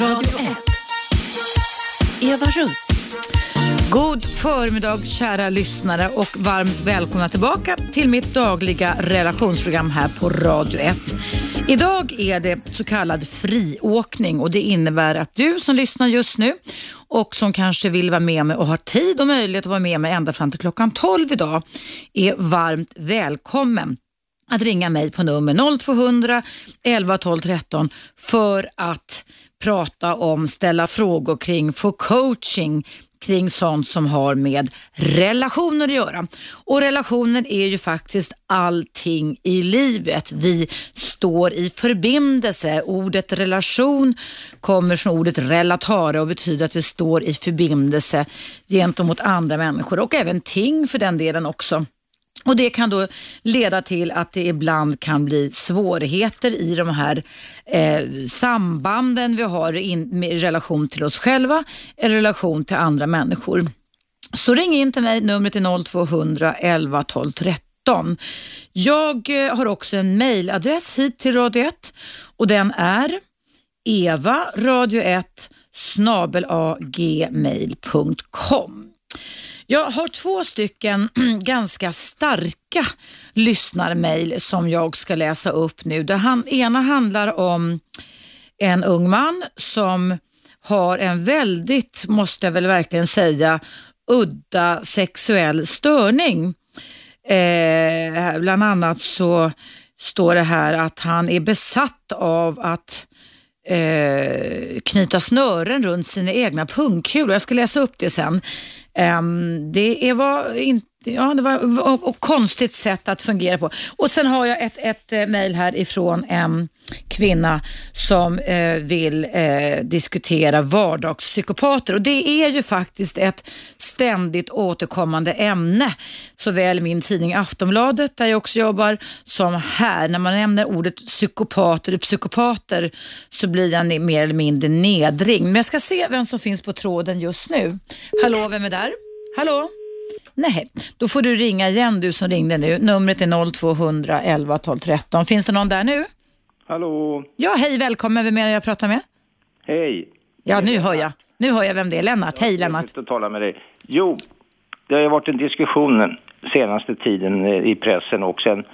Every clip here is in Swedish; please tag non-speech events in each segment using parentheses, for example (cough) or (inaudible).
Radio 1. Eva Russ. God förmiddag kära lyssnare och varmt välkomna tillbaka till mitt dagliga relationsprogram här på Radio 1. Idag är det så kallad friåkning och det innebär att du som lyssnar just nu och som kanske vill vara med mig och har tid och möjlighet att vara med mig ända fram till klockan 12 idag är varmt välkommen att ringa mig på nummer 0200 11 12 13 för att prata om, ställa frågor kring, få coaching kring sånt som har med relationer att göra. Och relationer är ju faktiskt allting i livet. Vi står i förbindelse. Ordet relation kommer från ordet relatare och betyder att vi står i förbindelse gentemot andra människor och även ting för den delen också. Och Det kan då leda till att det ibland kan bli svårigheter i de här eh, sambanden vi har in, i relation till oss själva eller relation till andra människor. Så ring in till mig, numret är 0200 11 12 13. Jag eh, har också en mailadress hit till Radio 1 och den är evaradio1 snabelagmail.com. Jag har två stycken (clears throat) ganska starka lyssnarmail som jag ska läsa upp nu. Det ena handlar om en ung man som har en väldigt, måste jag väl verkligen säga, udda sexuell störning. Eh, bland annat så står det här att han är besatt av att eh, knyta snören runt sina egna pungkulor. Jag ska läsa upp det sen. Um, det var inte Ja, det var ett konstigt sätt att fungera på. Och Sen har jag ett, ett eh, mejl här ifrån en kvinna som eh, vill eh, diskutera vardagspsykopater. Och Det är ju faktiskt ett ständigt återkommande ämne. Såväl min tidning Aftonbladet, där jag också jobbar, som här. När man nämner ordet psykopater och psykopater så blir jag mer eller mindre nedring. Men jag ska se vem som finns på tråden just nu. Hallå, vem är där? Hallå? Nej, då får du ringa igen du som ringde nu. Numret är 0200 11 12 13. Finns det någon där nu? Hallå? Ja, hej, välkommen. Vem är det jag pratar med? Hej. Ja, nu hör jag. Nu hör jag vem det är. Lennart. Hej, Lennart. Jag tala med dig. Jo, det har ju varit en diskussion senaste tiden eh, i pressen och sen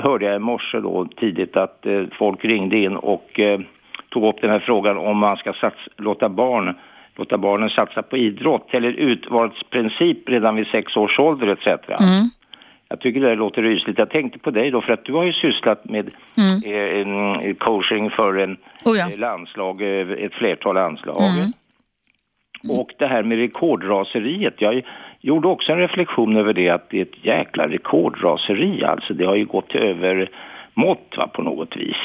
hörde jag i morse då tidigt att eh, folk ringde in och eh, tog upp den här frågan om man ska sats, låta barn låta barnen satsa på idrott eller utvalsprincip redan vid sex års ålder etc. Mm. Jag tycker det låter rysligt. Jag tänkte på dig då för att du har ju sysslat med mm. eh, en coaching för en oh ja. landslag, eh, ett flertal landslag. Mm. Och det här med rekordraseriet. Jag gjorde också en reflektion över det att det är ett jäkla rekordraseri. Alltså det har ju gått över mått va, på något vis.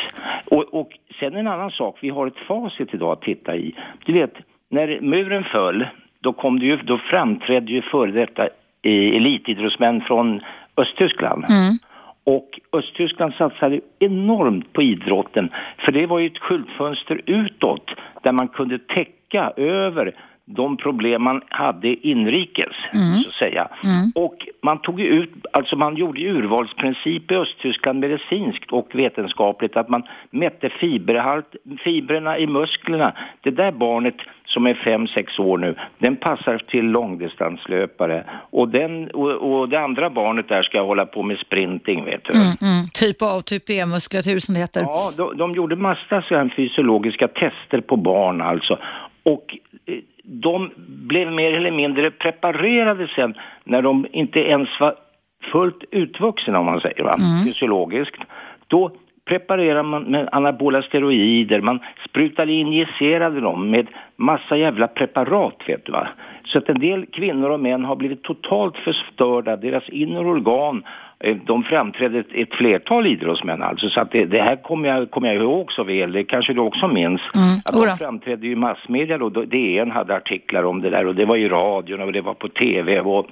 Och, och sen en annan sak, vi har ett facit idag att titta i. Du vet, när muren föll, då, kom det ju, då framträdde ju före detta elitidrottsmän från Östtyskland. Mm. Och Östtyskland satsade enormt på idrotten, för det var ju ett skyltfönster utåt där man kunde täcka över de problem man hade inrikes, mm. så att säga. Mm. Och man tog ut, alltså man gjorde urvalsprincip i Östtyskland medicinskt och vetenskapligt, att man mätte fiberhalt, fibrerna i musklerna. Det där barnet som är fem sex år nu, den passar till långdistanslöpare. Och, den, och, och, det andra barnet där ska hålla på med sprinting, vet du. Mm, mm. Typ A och typ B-muskulatur som det heter. Ja, de, de gjorde massa fysiologiska tester på barn alltså. Och de blev mer eller mindre preparerade sen när de inte ens var fullt utvuxna om man säger, va? Mm. fysiologiskt. Då preparerar man med anabola steroider, man sprutade injicerade dem med massa jävla preparat vet du va. Så att en del kvinnor och män har blivit totalt förstörda, deras inre organ de framträdde ett, ett flertal idrottsmän alltså, så att det, det här kommer jag, kommer jag ihåg så väl, det kanske du också minns. Mm. Att de framträdde i massmedia då, DN hade artiklar om det där och det var i radion och det var på TV och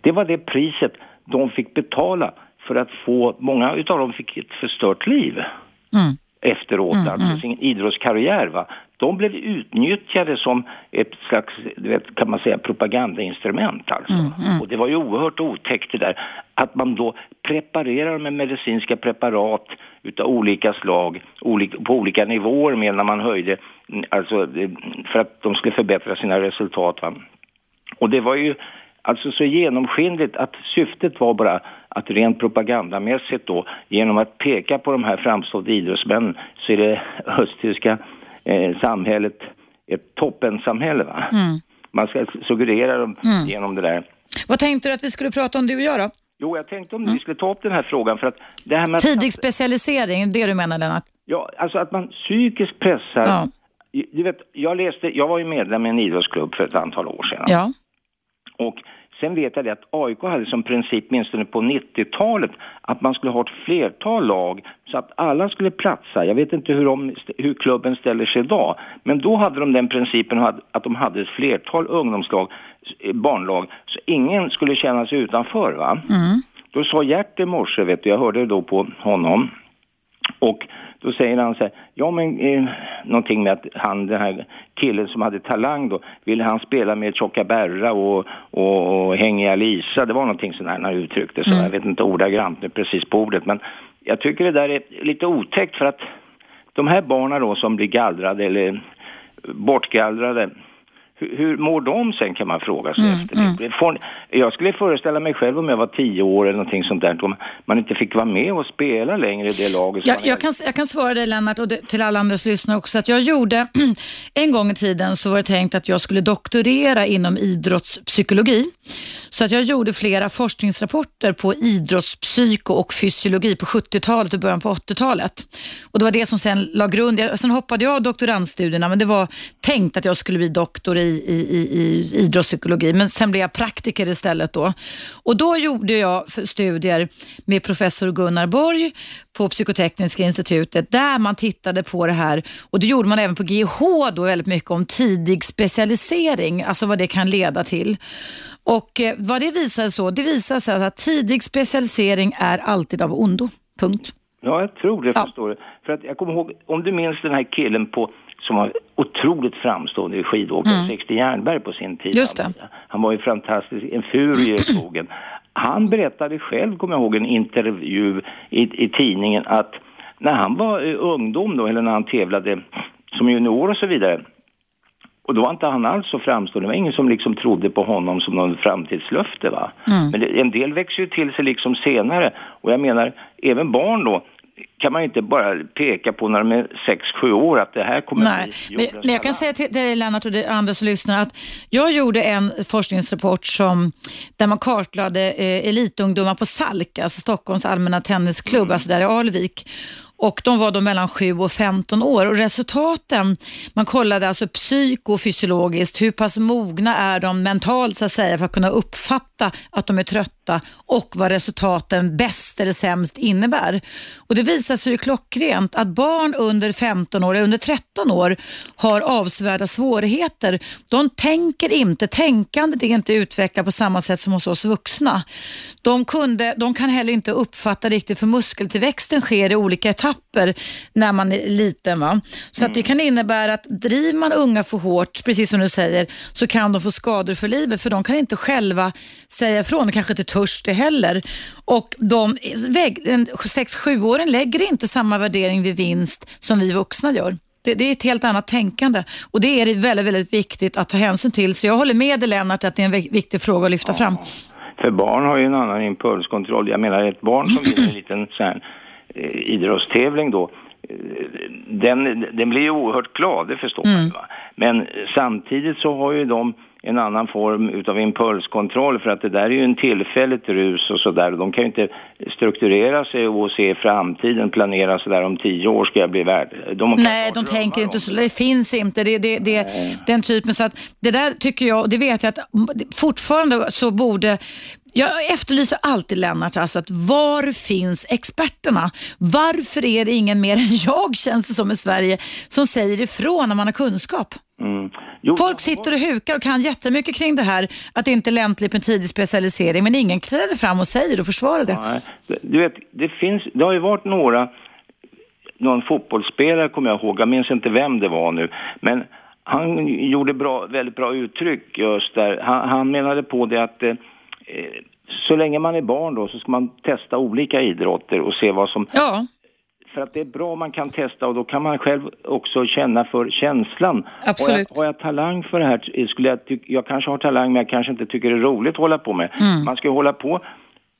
det var det priset de fick betala för att få, många utav dem fick ett förstört liv. Mm. efteråt, Mm, alltså sin idrottskarriär. Va? De blev utnyttjade som ett slags, vet, kan man säga, propagandainstrument alltså. Mm, Och det var ju oerhört otäckt det där. Att man då preparerar med medicinska preparat utav olika slag, olika, på olika nivåer med när man höjde, mm, alltså eh, för att de skulle förbättra sina resultat. Va? Och det var ju alltså så genomskinligt att syftet var bara att rent propagandamässigt då genom att peka på de här framstående idrottsmännen så är det östtyska eh, samhället ett toppensamhälle. Va? Man ska suggerera dem genom det där. Vad tänkte du att vi skulle prata om du och jag då? Jo, jag tänkte om vi skulle ta upp den här frågan för att det här med Tidig specialisering, det du menar Lennart? ja, alltså att man psykiskt pressar. Ja. Du vet, jag läste, jag var ju medlem i en idrottsklubb för ett antal år sedan. Ja. Och sen vet jag det att AIK hade som princip, åtminstone på 90-talet, att man skulle ha ett flertal lag så att alla skulle platsa. Jag vet inte hur, de, hur klubben ställer sig idag, men då hade de den principen att de hade ett flertal ungdomslag, eh, barnlag, så ingen skulle känna sig utanför. Va? Då sa Gert i morse, vet du, jag hörde det då på honom, och då säger han så här, ja men eh, någonting med att han, den här killen som hade talang då, ville han spela med Tjocka Berra och, och, och Hängiga Lisa, det var någonting när han uttryckte så, jag vet inte ordagrant nu precis på ordet, men jag tycker det där är lite otäckt för att de här barnen då som blir gallrade eller bortgallrade, hur, hur mår de sen kan man fråga sig efter det. Får, jag skulle föreställa mig själv om jag var tio år eller någonting sånt där, om man inte fick vara med och spela längre i det laget. Jag, jag, kan, jag kan svara dig Lennart och till alla andras lyssnare också att jag gjorde, (clears throat) en gång i tiden så var det tänkt att jag skulle doktorera inom idrottspsykologi. Så att jag gjorde flera forskningsrapporter på idrottspsyko och fysiologi på 70-talet och början på 80-talet. Och det var det som sen la grund. Sen hoppade jag av doktorandstudierna men det var tänkt att jag skulle bli doktor i, i, i, i idrottspsykologi. Men sen blev jag praktiker istället då. Och då gjorde jag studier med professor Gunnar Borg på Psykotekniska institutet där man tittade på det här och det gjorde man även på GH då väldigt mycket om tidig specialisering, alltså vad det kan leda till. Och eh, vad det visar så, det visar sig att tidig specialisering är alltid av ondo. Punkt. Ja, jag tror det, Ja. förstår du. För att jag kommer ihåg, om du minns den här killen på, som var otroligt framstående skidåkare, 60 Jernberg på sin tid. Mm. Just det. Han, var ju fantastisk, en furie i (clears throat) skogen. Han berättade själv, kommer jag ihåg, en intervju i, i tidningen att när han var eh, ungdom då, eller när han tävlade som junior och så vidare, och då var inte han alls så framstående. Det var ingen som liksom trodde på honom som någon framtidslöfte. Va? Men det, en del växer ju till sig liksom senare. Och jag menar, även barn då kan man inte bara peka på när de är 6-7 år att det här kommer Nej, bli men, men jag kan säga till dig Lennart och andra som lyssnar att jag gjorde en forskningsrapport som, där man kartlade eh, elitungdomar på SALK, alltså Stockholms allmänna tennisklubb, alltså där i Alvik. Och De var då mellan 7 och 15 år. Och resultaten, man kollade alltså psykofysiologiskt, hur pass mogna är de mentalt så att säga för att kunna uppfatta att de är trötta och vad resultaten bäst eller sämst innebär. Och Det visar sig ju klockrent att barn under 15 år, eller under 13 år har avsevärda svårigheter. De tänker inte, tänkandet är inte utvecklat på samma sätt som hos oss vuxna. De, kunde, de kan heller inte uppfatta riktigt för muskeltillväxten sker i olika etapper när man är liten. Va? Så att det kan innebära att driver man unga för hårt, precis som du säger, så kan de få skador för livet för de kan inte själva säga ifrån. De kanske inte törs det heller. Och de, väg- en 6-7-åring lägger inte samma värdering vid vinst som vi vuxna gör. Det, det är ett helt annat tänkande och det är väldigt, väldigt viktigt att ta hänsyn till. Så jag håller med dig Lennart att det är en vik- viktig fråga att lyfta fram. För barn har ju en annan impulskontroll. Jag menar ett barn som vinner en (clears throat) liten sån här, eh, idrottstävling då, eh, den, den blir ju oerhört glad, det förstår man ju, va. Men samtidigt så har ju de en annan form utav impulskontroll för att det där är ju en tillfälligt rus och sådär. De kan ju inte strukturera sig och se framtiden, planera sådär om tio år ska jag bli värd. De Nej, de tänker inte så. det. Det finns inte. Det, det, det, den typen. Så att det där tycker jag, och det vet jag att fortfarande så borde jag efterlyser alltid Lennart, alltså att var finns experterna? Varför är det ingen mer än jag, känns det som i Sverige, som säger ifrån när man har kunskap? Mm. Jo, Folk sitter och hukar och kan jättemycket kring det här, att det inte är lämpligt med tidig specialisering, men ingen träder fram och säger och försvarar det. Nej, du vet, det finns, det har ju varit några någon fotbollsspelare kommer jag ihåg, jag minns inte vem det var nu, men han gjorde bra, väldigt bra uttryck just där. Han, han menade på det att eh, så länge man är barn då så ska man testa olika idrotter och se vad som... Ja. För att det är bra om man kan testa och då kan man själv också känna för känslan. Absolut. Har jag, har jag talang för det här? Skulle jag, tyck, jag kanske har talang men jag kanske inte tycker det är roligt att hålla på med. Mm. Man ska ju hålla på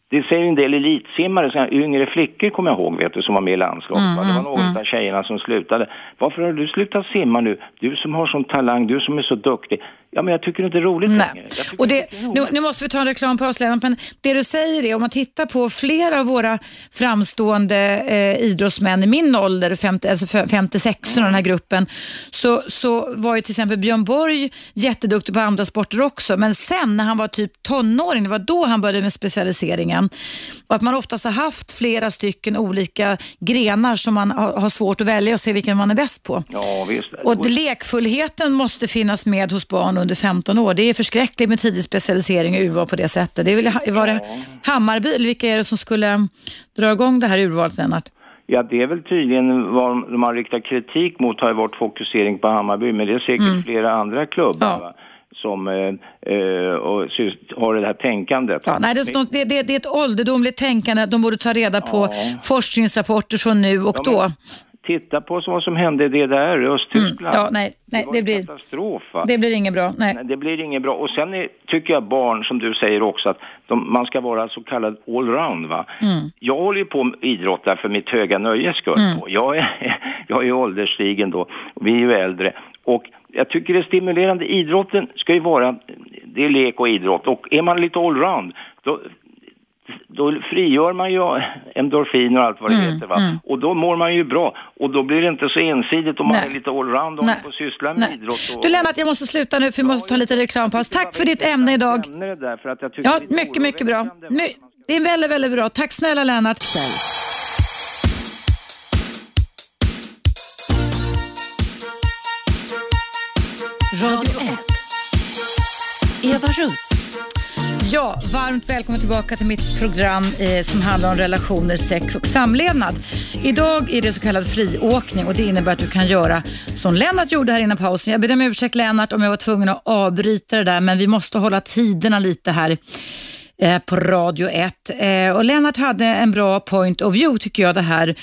det säger en del elitsimmare, så här, yngre flickor kommer jag ihåg, vet du, som var med i landslaget. Mm, va? det var mm, några mm. av tjejerna som slutade. Varför har du slutat simma nu? Du som har sån talang, du som är så duktig. Ja, men jag tycker inte det är roligt längre. Nej. Tycker Och det, är nu, roligt. nu måste vi ta en reklampaus Lennart, men det du säger är om man tittar på flera av våra framstående eh, idrottsmän i min ålder, 50, alltså 56 i den här gruppen, så, så var ju till exempel Björn Borg jätteduktig på andra sporter också, men sen när han var typ tonåring, det var då han började med specialiseringen. Och att man oftast har haft flera stycken olika grenar som man har, har svårt att välja och se vilken man är bäst på. Ja, visst. Och lekfullheten måste finnas med hos barn under 15 år. Det är förskräckligt med tidig specialisering och urval på det sättet. Det är väl, var det Hammarby, eller vilka är det som skulle dra igång det här urvalet, Lennart? Ja, det är väl tydligen vad de har riktat kritik mot har ju varit fokusering på Hammarby, men det är säkert flera andra klubbar Ja. va? som eh, eh, och, har det här tänkandet. Ja, nej, det, är- det, det, det är ett ålderdomligt tänkande. De borde ta reda på forskningsrapporter från nu och Ja, då. Titta på vad som hände i DDR, Östtyskland. Ja, nej, nej, var det blir, katastrof. Va? det blir inget bra. Nej. Nej, det blir inget bra. Och sen är, tycker jag barn, som du säger också, att de, man ska vara så kallad allround. Va? Mm. Jag håller ju på med idrotta för mitt höga nöjes skull. Mm. Jag, är, (laughs) jag är ålderstigen då, vi är ju äldre. Och jag tycker det är stimulerande. Idrotten ska ju vara, det är lek och idrott. Och är man lite allround, då, då frigör man ju endorfiner och allt vad det Mm, heter. Va? Och då mår man ju bra. Och då blir det inte så ensidigt om man Nej. är lite allround och får syssla med Nej. idrott. Och, Du Lennart, jag måste sluta nu för vi måste ta lite reklampaus. Tack för ditt ämne idag. Ämne det där, för att jag tycker Ja, mycket, mycket bra. My, det är väldigt, väldigt bra. Tack snälla Lennart. Radio 1. Eva Russ. Ja, varmt välkommen tillbaka till mitt program eh, som handlar om relationer, sex och samlevnad. Idag är det så kallad friåkning och det innebär att du kan göra som Lennart gjorde här innan pausen. Jag ber om ursäkt Lennart om jag var tvungen att avbryta det där men vi måste hålla tiderna lite här eh, på Radio 1. Eh, och Lennart hade en bra point of view tycker jag det här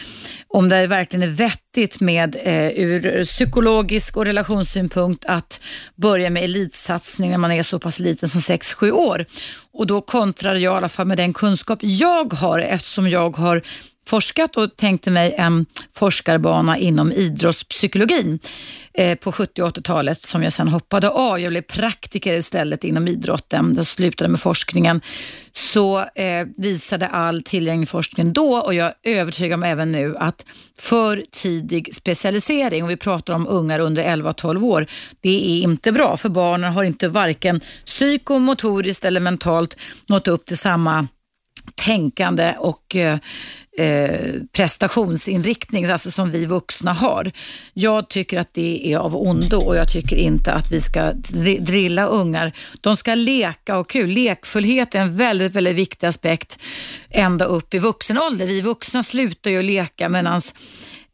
om det verkligen är vettigt med eh, ur psykologisk och relationssynpunkt att börja med elitsatsning när man är så pass liten som 6-7 år. Och då kontrar jag i alla fall med den kunskap jag har eftersom jag har forskat och tänkte mig en forskarbana inom idrottspsykologin eh, på 70 och 80-talet som jag sen hoppade av. Jag blev praktiker istället inom idrotten. Jag slutade med forskningen. Så eh, visade all tillgänglig forskning då och jag är övertygad om även nu att för tidig specialisering, och vi pratar om ungar under 11-12 år, det är inte bra för barnen har inte varken psykomotoriskt eller mentalt nått upp till samma tänkande och eh, eh, prestationsinriktning, alltså som vi vuxna har. Jag tycker att det är av ondo och jag tycker inte att vi ska drilla ungar. De ska leka och kul. Lekfullhet är en väldigt, väldigt viktig aspekt ända upp i vuxen ålder. Vi vuxna slutar ju att leka medans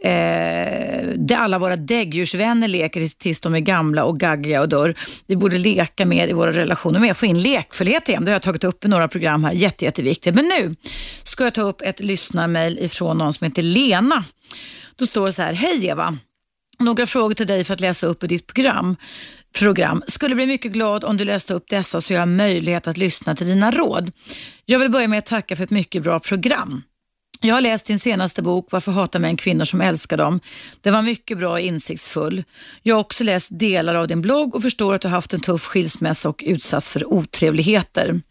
Eh, alla våra däggdjursvänner leker tills de är gamla och gaggiga och dör. Vi borde leka mer i våra relationer med, få in lekfullhet igen. Det har jag tagit upp i några program här, Jätte, jätteviktigt. Men nu ska jag ta upp ett lyssnarmail ifrån någon som heter Lena. Då står det så här, hej Eva. Några frågor till dig för att läsa upp i ditt program. program. Skulle bli mycket glad om du läste upp dessa så jag har möjlighet att lyssna till dina råd. Jag vill börja med att tacka för ett mycket bra program. Jag har läst din senaste bok Varför hatar män kvinnor som älskar dem. Den var mycket bra och insiktsfull. Jag har också läst delar av din blogg och förstår att du har haft en tuff skilsmässa och utsatts för otrevligheter.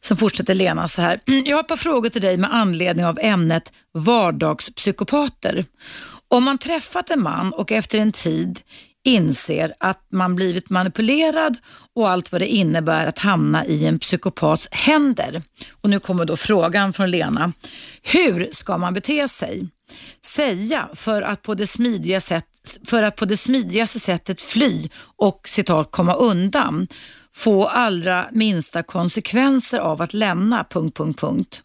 Sen fortsätter Lena så här. (clears throat) Jag har ett par frågor till dig med anledning av ämnet vardagspsykopater. Om man träffat en man och efter en tid inser att man blivit manipulerad och allt vad det innebär att hamna i en psykopats händer. Och nu kommer då frågan från Lena. Hur ska man bete sig? Säga för att på det smidiga sätt för att på det smidigaste sättet fly och citat komma undan få allra minsta konsekvenser av att lämna... Punkt, punkt, punkt.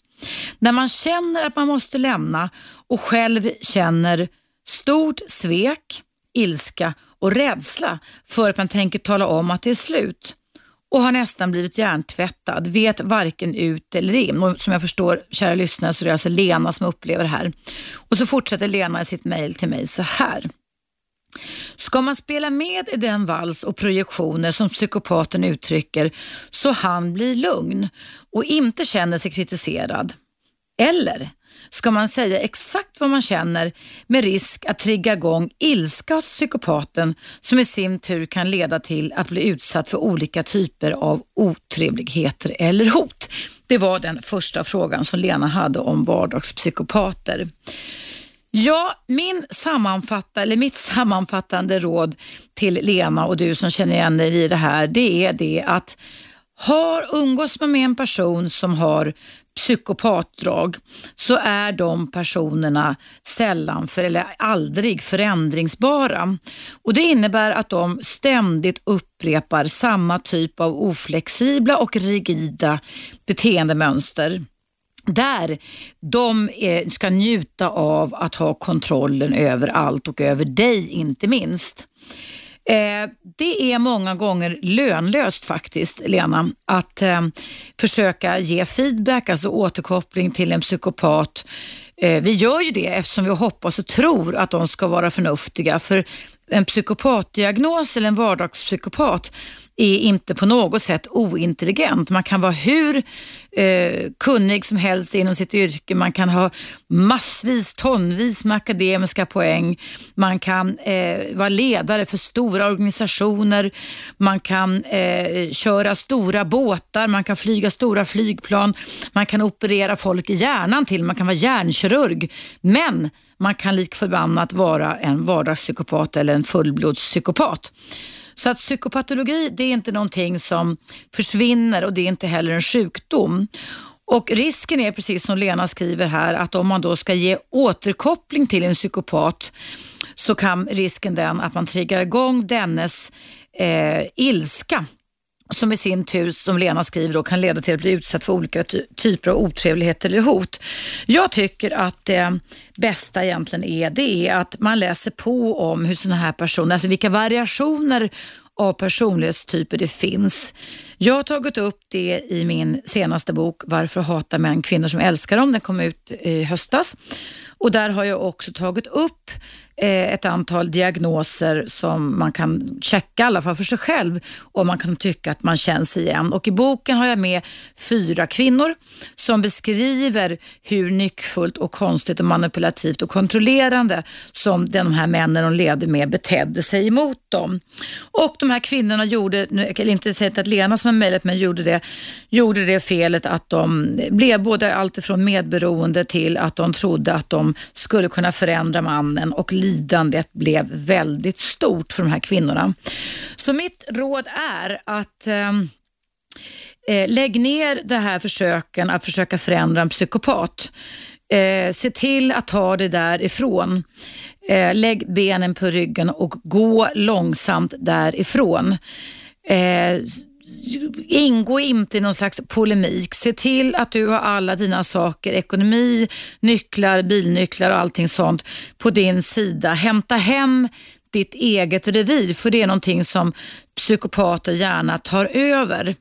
När man känner att man måste lämna och själv känner stort svek, ilska och rädsla för att man tänker tala om att det är slut och har nästan blivit hjärntvättad, vet varken ut eller in. Och som jag förstår, kära lyssnare, så är det alltså Lena som upplever det här. Och så fortsätter Lena i sitt mejl till mig så här. Ska man spela med i den vals och projektioner som psykopaten uttrycker så han blir lugn och inte känner sig kritiserad? Eller ska man säga exakt vad man känner med risk att trigga igång ilska hos psykopaten som i sin tur kan leda till att bli utsatt för olika typer av otrevligheter eller hot? Det var den första frågan som Lena hade om vardagspsykopater. Ja, min sammanfatta, eller mitt sammanfattande råd till Lena och du som känner igen dig i det här, det är det att har umgås man med en person som har psykopatdrag så är de personerna sällan för, eller aldrig förändringsbara. Och Det innebär att de ständigt upprepar samma typ av oflexibla och rigida beteendemönster där de eh, ska njuta av att ha kontrollen över allt och över dig inte minst. Eh, det är många gånger lönlöst faktiskt, Lena, att eh, försöka ge feedback, alltså återkoppling till en psykopat. Eh, vi gör ju det eftersom vi hoppas och tror att de ska vara förnuftiga. För en psykopatdiagnos eller en vardagspsykopat är inte på något sätt ointelligent. Man kan vara hur eh, kunnig som helst inom sitt yrke. Man kan ha massvis, tonvis med akademiska poäng. Man kan eh, vara ledare för stora organisationer. Man kan eh, köra stora båtar. Man kan flyga stora flygplan. Man kan operera folk i hjärnan till. Man kan vara hjärnkirurg. Men man kan lik förbannat vara en vardagspsykopat eller en fullblodspsykopat. Så att psykopatologi det är inte någonting som försvinner och det är inte heller en sjukdom. Och Risken är precis som Lena skriver här att om man då ska ge återkoppling till en psykopat så kan risken den att man triggar igång dennes eh, ilska som i sin tur, som Lena skriver, då, kan leda till att bli utsatt för olika ty typer av otrevligheter eller hot. Jag tycker att det bästa egentligen är, det är att man läser på om hur sådana här personer, alltså vilka variationer av personlighetstyper det finns. Jag har tagit upp det i min senaste bok Varför hatar män kvinnor som älskar dem. Den kom ut i höstas. Och Där har jag också tagit upp Eh, ett antal diagnoser som man kan checka, i alla fall för sig själv, om man kan tycka att man känns igen. Och I boken har jag med fyra kvinnor som beskriver hur nyckfullt och konstigt och manipulativt och kontrollerande som de här männen de levde med betedde sig emot dem. Och de här kvinnorna gjorde, eller inte säga att Lena som har mejlat mig gjorde det, gjorde det felet att de blev både alltifrån medberoende till att de trodde att de skulle kunna förändra mannen och lidandet blev väldigt stort för de här kvinnorna. Så mitt råd är att ehm, eh, lägg ner det här försöken att försöka förändra en psykopat. Eh, se till att ta det därifrån. Eh, lägg benen på ryggen och gå långsamt därifrån. Eh, ingå inte i någon slags polemik. Se till att du har alla dina saker, ekonomi, nycklar, bilnycklar och allting sånt på din sida. Hämta hem ditt eget revir, för det är någonting som psykopater gärna tar över.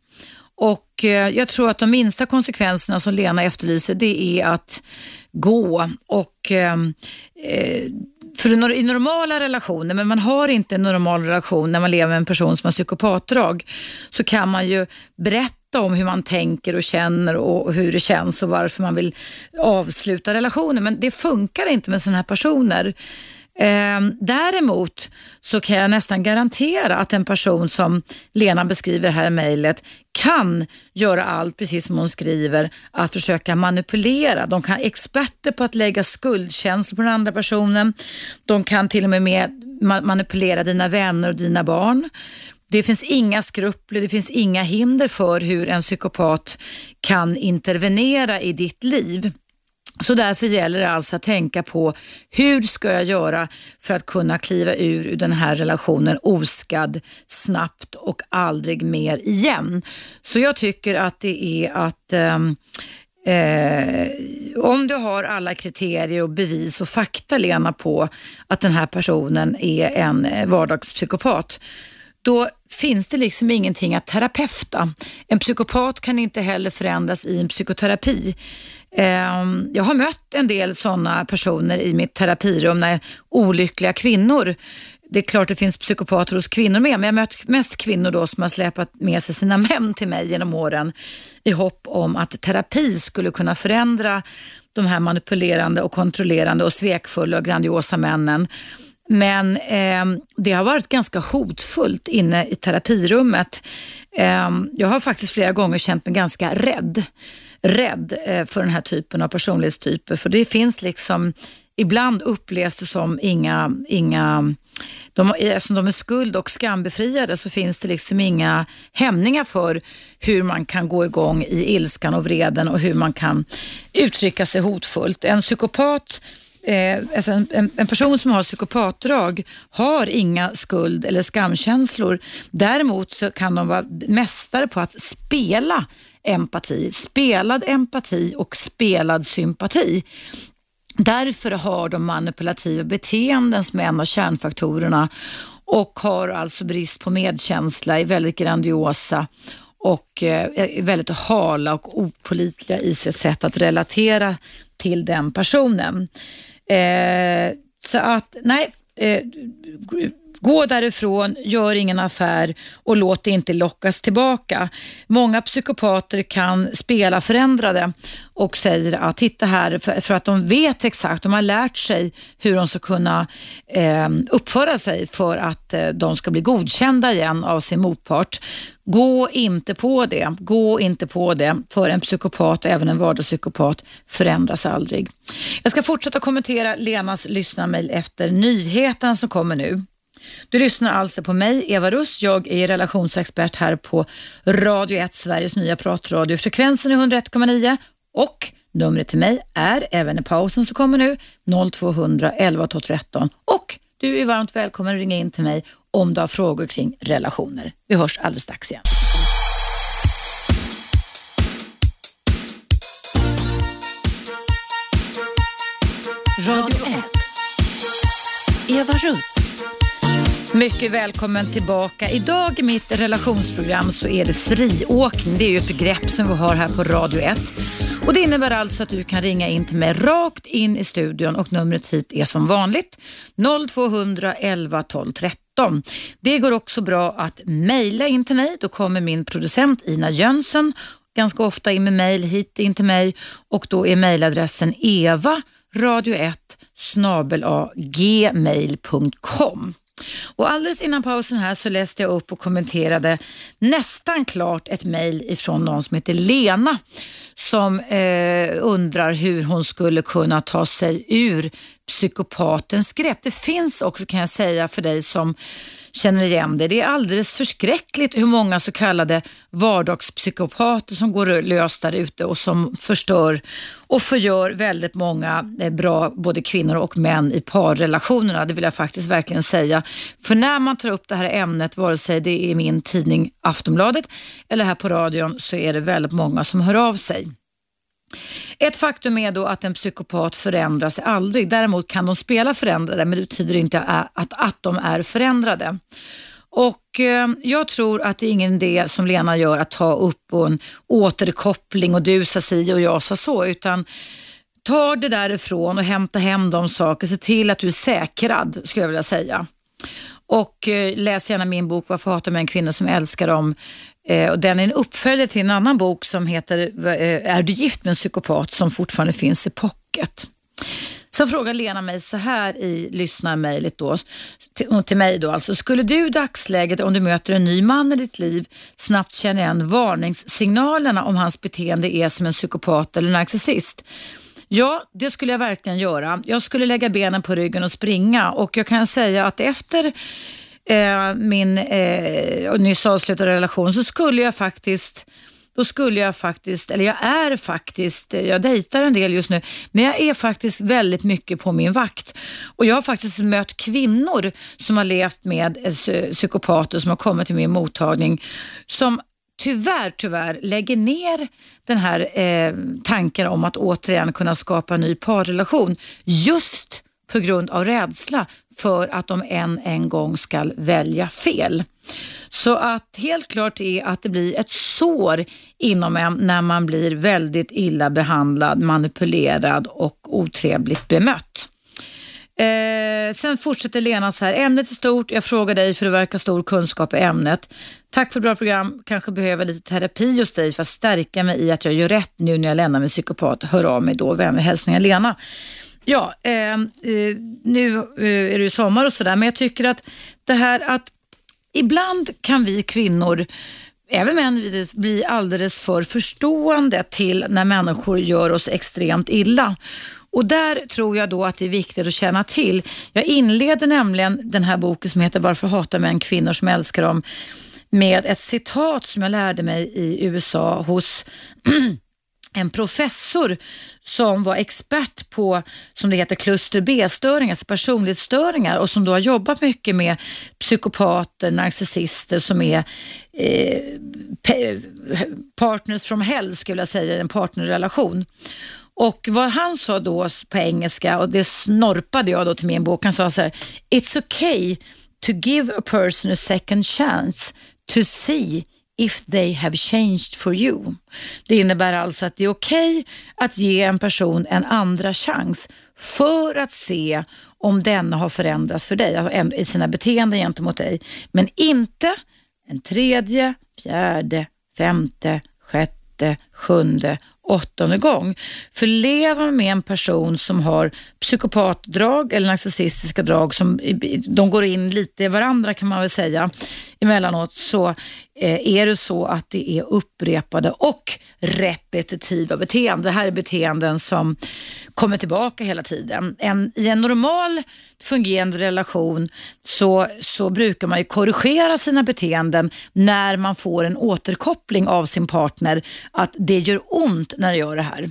Och eh, Jag tror att de minsta konsekvenserna som Lena efterlyser, det är att gå och eh, eh för i normala relationer, men man har inte en normal relation när man lever med en person som har psykopatdrag, så kan man ju berätta om hur man tänker och känner och hur det känns och varför man vill avsluta relationen. Men det funkar inte med sådana här personer. Eh, däremot så kan jag nästan garantera att en person som Lena beskriver här i mejlet kan göra allt, precis som hon skriver, att försöka manipulera. De kan experter på att lägga skuldkänslor på den andra personen. De kan till och med, med manipulera dina vänner och dina barn. Det finns inga skrupler, det finns inga hinder för hur en psykopat kan intervenera i ditt liv. Så därför gäller det alltså att tänka på hur ska jag göra för att kunna kliva ur, den här relationen oskadd, snabbt och aldrig mer igen. Så jag tycker att det är att um, Eh, om du har alla kriterier och bevis och fakta Lena på att den här personen är en eh, vardagspsykopat, då finns det liksom ingenting att terapeuta. En psykopat kan inte heller förändras i en psykoterapi. Ehm, jag har mött en del sådana personer i mitt terapirum när olyckliga kvinnor det är klart det finns psykopater hos kvinnor med, men jag har mött mest kvinnor då som har släpat med sig sina män till mig genom åren i hopp om att terapi skulle kunna förändra de här manipulerande och kontrollerande och svekfulla och grandiosa männen. Men eh, det har varit ganska hotfullt inne i terapirummet. Eh, jag har faktiskt flera gånger känt mig ganska rädd. Rädd eh, för den här typen av personlighetstyper. För det finns liksom, ibland upplevs det som inga, inga de, eh, eftersom de är skuld och skambefriade så finns det liksom inga hämningar för hur man kan gå igång i ilskan och vreden och hur man kan uttrycka sig hotfullt. En psykopat Eh, alltså en, en, en, person som har psykopatdrag har inga skuld eller skamkänslor. Däremot så kan de vara mästare på att spela empati, spelad empati och spelad sympati. Därför har de manipulativa beteenden som är en av kärnfaktorerna och har alltså brist på medkänsla, är väldigt grandiosa och eh, är väldigt hala och opolitliga i sitt sätt att relatera till den personen. Eh, så att, nej, eh, Gå därifrån, gör ingen affär och låt det inte lockas tillbaka. Många psykopater kan spela förändrade och säger att titta här, för, för att de vet exakt, de har lärt sig hur de ska kunna eh, uppföra sig för att eh, de ska bli godkända igen av sin motpart. Gå inte på det. Gå inte på det. För en psykopat, även en vardagspsykopat, förändras aldrig. Jag ska fortsätta kommentera Lenas lyssnarmail efter nyheten som kommer nu. Du lyssnar alltså på mig, Eva Russ. Jag är relationsexpert här på Radio 1, Sveriges nya pratradio. Frekvensen är 101,9 och numret till mig är, även i pausen som kommer nu, 0200 11 12 13. Och du är varmt välkommen att ringa in till mig om du har frågor kring relationer. Vi hörs alldeles strax igen. Radio 1. Eva Russ. Mycket välkommen tillbaka. Idag i mitt relationsprogram så är det friåkning. Det är ju ett begrepp som vi har här på Radio 1. Och Det innebär alltså att du kan ringa in till mig rakt in i studion och numret hit är som vanligt 0200 11 12 13. Det går också bra att mejla in till mig. Då kommer min producent Ina Jönsson ganska ofta in med mejl hit in till mig och då är mejladressen eva radio1 snabel gmail.com. Och alldeles innan pausen här så läste jag upp och kommenterade nästan klart ett mejl ifrån någon som heter Lena som eh, undrar hur hon skulle kunna ta sig ur psykopatens grepp. Det finns också kan jag säga för dig som känner igen det. Det är alldeles förskräckligt hur många så kallade vardagspsykopater som går lös där ute och som förstör och förgör väldigt många eh, bra både kvinnor och män i parrelationerna. Det vill jag faktiskt verkligen säga. För när man tar upp det här ämnet, vare sig det är i min tidning Aftonbladet eller här på radion, så är det väldigt många som hör av sig. Ett faktum är då att en psykopat förändrar sig aldrig. Däremot kan de spela förändrade, men det betyder inte att, att de är förändrade. Och eh, Jag tror att det är ingen idé som Lena gör att ta upp en återkoppling och du sa si och jag sa så, utan ta det därifrån och hämta hem de saker. Se till att du är säkrad, skulle jag vilja säga. Och eh, läs gärna min bok Varför hatar med en kvinna som älskar dem Eh, och den är en uppföljare till en annan bok som heter eh, Är du gift med en psykopat som fortfarande finns i pocket. Sen frågar Lena mig så här i lyssnarmejlet då, till, till mig då alltså. Skulle du i dagsläget om du möter en ny man i ditt liv snabbt känna igen varningssignalerna om hans beteende är som en psykopat eller narcissist? Ja, det skulle jag verkligen göra. Jag skulle lägga benen på ryggen och springa och jag kan säga att efter eh, min eh, nyss avslutade relation så skulle jag faktiskt då skulle jag faktiskt, eller jag är faktiskt, eh, jag dejtar en del just nu, men jag är faktiskt väldigt mycket på min vakt. Och Jag har faktiskt mött kvinnor som har levt med eh, psykopater som har kommit till min mottagning som tyvärr, tyvärr lägger ner den här eh, tanken om att återigen kunna skapa en ny parrelation just på grund av rädsla för att de än en gång ska välja fel. Så att helt klart är att det blir ett sår inom en när man blir väldigt illa behandlad, manipulerad och otrevligt bemött. Eh, sen fortsätter Lena så här, ämnet är stort, jag frågar dig för du verkar stor kunskap i ämnet. Tack för ett bra program, kanske behöver lite terapi hos dig för att stärka mig i att jag gör rätt nu när jag lämnar min psykopat. Hör av mig då, vänlig hälsningar Lena. Ja, ehm, eh, nu eh, är det ju sommar och sådär, men jag tycker att det här att ibland kan vi kvinnor även män bli alldeles för förstående till när människor gör oss extremt illa. Och där tror jag då att det är viktigt att känna till. Jag inleder nämligen den här boken som heter Varför hatar män kvinnor som älskar dem med ett citat som jag lärde mig i USA hos (clears throat) en professor som var expert på, som det heter, kluster B-störningar, alltså personlighetsstörningar och som då har jobbat mycket med psykopater, narcissister som är eh, partners from hell, skulle jag säga, i en partnerrelation. Och vad han sa då på engelska, och det snorpade jag då till min bok, han sa så här, It's okay to give a person a second chance to see if they have changed for you. Det innebär alltså att det är okej okay att ge en person en andra chans för att se om denna har förändrats för dig, alltså i sina beteenden gentemot dig. Men inte en tredje, fjärde, femte, sjätte, sjunde åttonde gång. För lever man med en person som har psykopatdrag eller narcissistiska drag, som de går in lite i varandra kan man väl säga emellanåt, så eh, är det så att det är upprepade och repetitiva beteenden. Det här är beteenden som kommer tillbaka hela tiden. En, I en normal fungerande relation så, så brukar man ju korrigera sina beteenden när man får en återkoppling av sin partner att det gör ont när jag gör det här.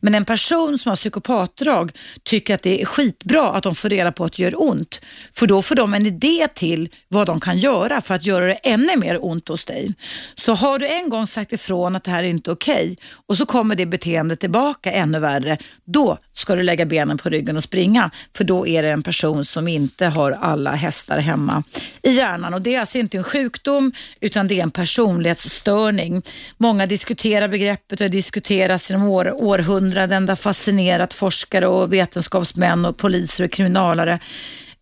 Men en person som har psykopatdrag tycker att det är skitbra att de får reda på att det gör ont. För då får de en idé till vad de kan göra för att göra det ännu mer ont hos dig. Så har du en gång sagt ifrån att det här är inte okej okay, och så kommer det beteendet tillbaka ännu värre, då ska du lägga benen på ryggen och springa. För då är det en person som inte har alla hästar hemma i hjärnan. Och Det är alltså inte en sjukdom utan det är en personlighetsstörning. Många diskuterar begreppet och det diskuteras genom år, århundraden. Det har fascinerat forskare och vetenskapsmän och poliser och kriminalare.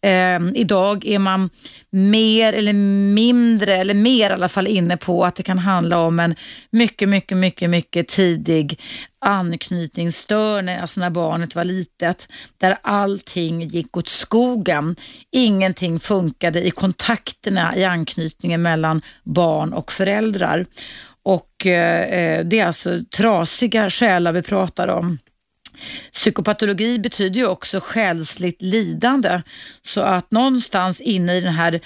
Eh, idag är man mer eller mindre, eller mer i alla fall inne på att det kan handla om en mycket, mycket, mycket, mycket tidig anknytningsstörning, alltså när barnet var litet, där allting gick åt skogen. Ingenting funkade i kontakterna, i anknytningen mellan barn och föräldrar. Och eh, eh, det är alltså trasiga själar vi pratar om. Psykopatologi betyder ju också själsligt lidande. Så att någonstans inne i den här,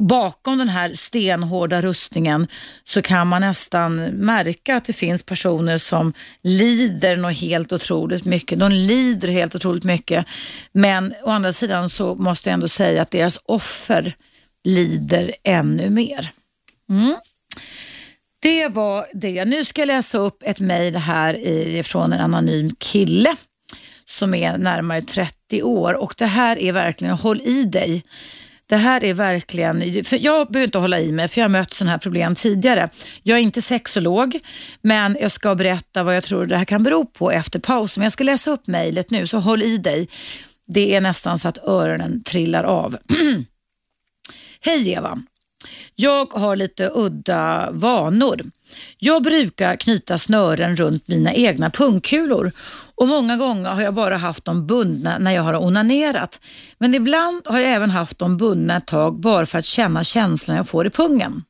bakom den här stenhårda rustningen så kan man nästan märka att det finns personer som lider något helt otroligt mycket. De lider helt otroligt mycket. Men å andra sidan så måste jag ändå säga att deras offer lider ännu mer. Mm. Det var det. Nu ska jag läsa upp ett mejl här från en anonym kille som är närmare 30 år och det här är verkligen, håll i dig. Det här är verkligen, för jag behöver inte hålla i mig för jag har mött sådana här problem tidigare. Jag är inte sexolog men jag ska berätta vad jag tror det här kan bero på efter pausen. Men jag ska läsa upp mejlet nu så håll i dig. Det är nästan så att öronen trillar av. (clears throat) Hej Eva! Jag har lite udda vanor. Jag brukar knyta snören runt mina egna pungkulor och många gånger har jag bara haft dem bundna när jag har onanerat. Men ibland har jag även haft dem bundna ett tag bara för att känna känslan jag får i pungen.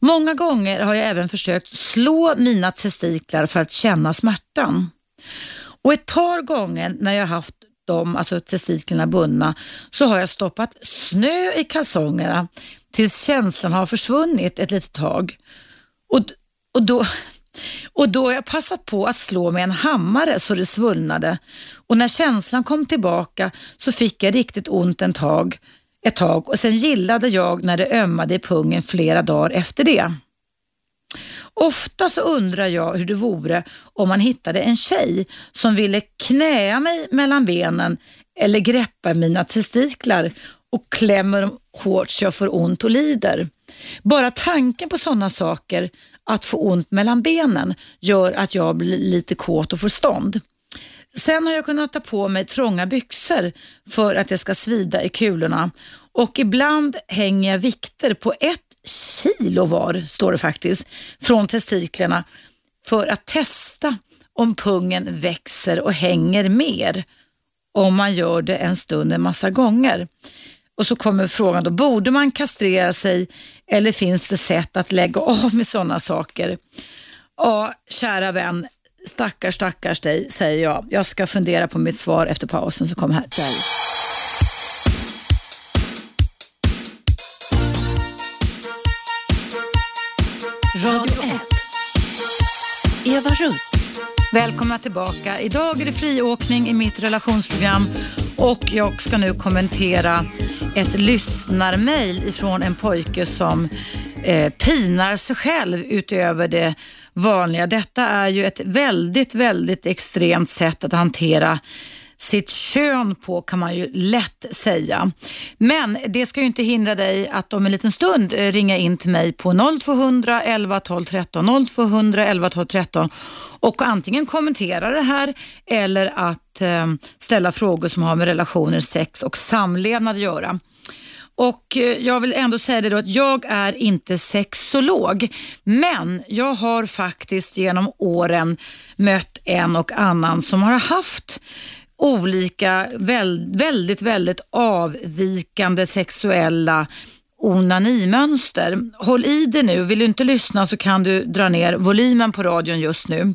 Många gånger har jag även försökt slå mina testiklar för att känna smärtan. Och ett par gånger när jag haft dem, alltså testiklarna bundna, så har jag stoppat snö i kalsongerna tills känslan har försvunnit ett litet tag. Och, och, då, (laughs) och då har jag passat på att slå med en hammare så det svullnade. Och när känslan kom tillbaka så fick jag riktigt ont en tag, ett tag och sen gillade jag när det ömmade i pungen flera dagar efter det. Ofta så undrar jag hur det vore om man hittade en tjej som ville knäa mig mellan benen eller greppa mina testiklar och klämmer dem hårt så jag får ont och lider. Bara tanken på sådana saker, att få ont mellan benen, gör att jag blir lite kåt och får stånd. Sen har jag kunnat ta på mig trånga byxor för att det ska svida i kulorna och ibland hänger jag vikter på ett kilo var, står det faktiskt, från testiklarna för att testa om pungen växer och hänger mer om man gör det en stund en massa gånger. Och så kommer frågan då, borde man kastrera sig eller finns det sätt att lägga av med sådana saker? Ja, kära vän, stackars stackars dig, säger jag. Jag ska fundera på mitt svar efter pausen så kommer här. Radio 1. Eva Russ. Välkomna tillbaka. Idag är det friåkning i mitt relationsprogram och jag ska nu kommentera ett lyssnarmail ifrån en pojke som eh, pinar sig själv utöver det vanliga. Detta är ju ett väldigt, väldigt extremt sätt att hantera sitt kön på kan man ju lätt säga. Men det ska ju inte hindra dig att om en liten stund eh, ringa in till mig på 0200 11 12 13 0200 11 12 13 och antingen kommentera det här eller att eh, ställa frågor som har med relationer, sex och samlevnad att göra. Och eh, jag vill ändå säga det då att jag är inte sexolog, men jag har faktiskt genom åren mött en och annan som har haft olika väldigt, väldigt avvikande sexuella onanimönster. Håll i dig nu, vill du inte lyssna så kan du dra ner volymen på radion just nu.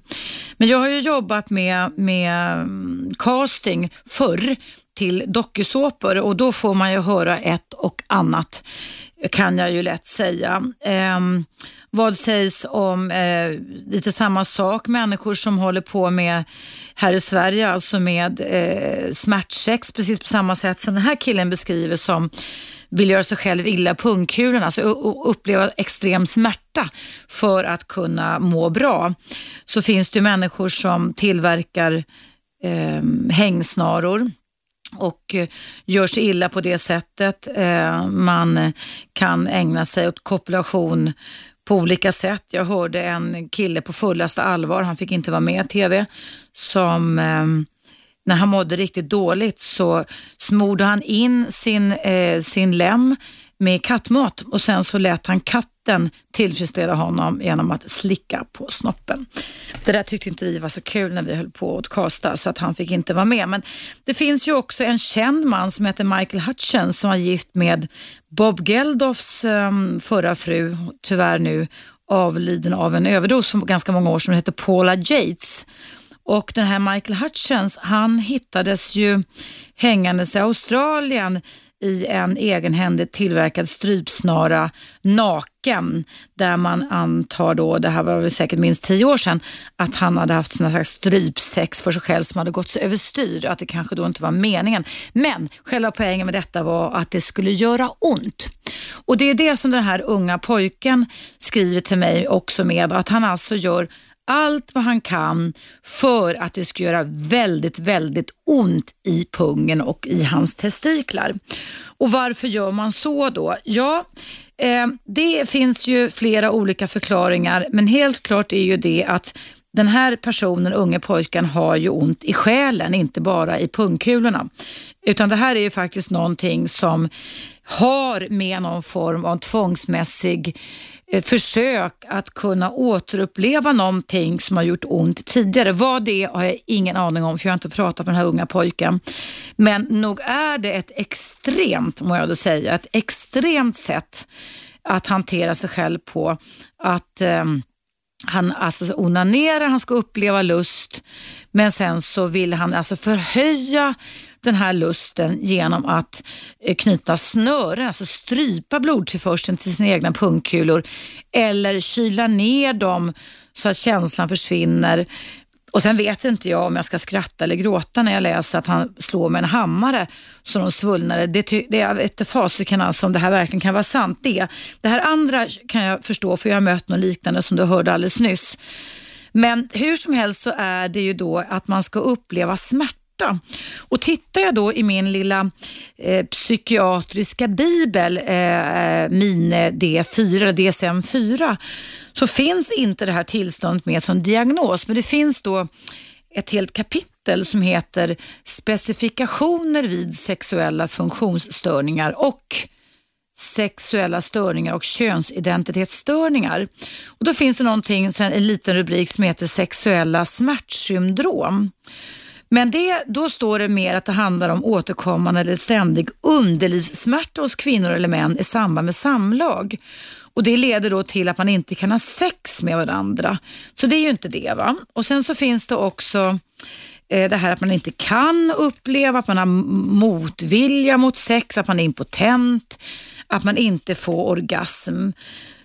Men jag har ju jobbat med, med mm, casting förr till dokusåpor och då får man ju höra ett och annat kan jag ju lätt säga. Eh, vad sägs om eh, lite samma sak, människor som håller på med här i Sverige, alltså med eh, smärtsex precis på samma sätt som den här killen beskriver som vill göra sig själv illa pungkulorna, alltså uppleva extrem smärta för att kunna må bra. Så finns det människor som tillverkar eh, hängsnaror och eh, gör sig illa på det sättet. Eh, man kan ägna sig åt kopulation på olika sätt. Jag hörde en kille på fullaste allvar, han fick inte vara med i TV, som eh, när han mådde riktigt dåligt så smorde han in sin, eh, sin lem med kattmat och sen så lät han katten tillfredsställa honom genom att slicka på snoppen. Det där tyckte inte vi var så kul när vi höll på att kasta så att han fick inte vara med. Men det finns ju också en känd man som heter Michael Hutchins som var gift med Bob Geldofs ehm, förra fru, tyvärr nu avliden av en överdos för ganska många år sedan, heter Paula Yates. Och den här Michael Hutchins, han hittades ju hängandes i Australien i en egenhändigt tillverkad strypsnara naken där man antar då, det här var väl säkert minst tio år sedan, att han hade haft sina slags strypsex för sig själv som hade gått så överstyr att det kanske då inte var meningen. Men själva poängen med detta var att det skulle göra ont. Och det är det som den här unga pojken skriver till mig också med, att han alltså gör allt vad han kan för att det ska göra väldigt, väldigt ont i pungen och i hans testiklar. Och varför gör man så då? Ja, eh, det finns ju flera olika förklaringar, men helt klart är ju det att den här personen, unge pojken, har ju ont i själen, inte bara i pungkulorna. Utan det här är ju faktiskt någonting som har med någon form av tvångsmässig Eh, försök att kunna återuppleva någonting som har gjort ont tidigare. Vad det är har jag ingen aning om för jag har inte pratat med den här unga pojken. Men nog är det ett extremt, må jag då säga, ett extremt sätt att hantera sig själv på. Att eh, han alltså onanerar, han ska uppleva lust, men sen så vill han alltså förhöja den här lusten genom att eh, knyta snören, alltså strypa blodtillförseln till sina egna pungkulor eller kyla ner dem så att känslan försvinner Och sen vet inte jag om jag ska skratta eller gråta när jag läser att han slår med en hammare så de svullnade. Det, det jag vet fasiken alltså om det här verkligen kan vara sant. Det, det här andra kan jag förstå för jag har mött något liknande som du hörde alldeles nyss. Men hur som helst så är det ju då att man ska uppleva smärta och tittar jag då i min lilla eh, psykiatriska bibel, eh, eh Mine D4, DSM-4, så finns inte det här tillståndet med som diagnos, men det finns då ett helt kapitel som heter specifikationer vid sexuella funktionsstörningar och sexuella störningar och könsidentitetsstörningar. Och då finns det någonting, en liten rubrik som heter sexuella smärtsyndrom. Men det, då står det mer att det handlar om återkommande eller ständig underlivssmärta hos kvinnor eller män i samband med samlag. Och Det leder då till att man inte kan ha sex med varandra. Så det är ju inte det. va. Och Sen så finns det också eh, det här att man inte kan uppleva, att man har motvilja mot sex, att man är impotent, att man inte får orgasm.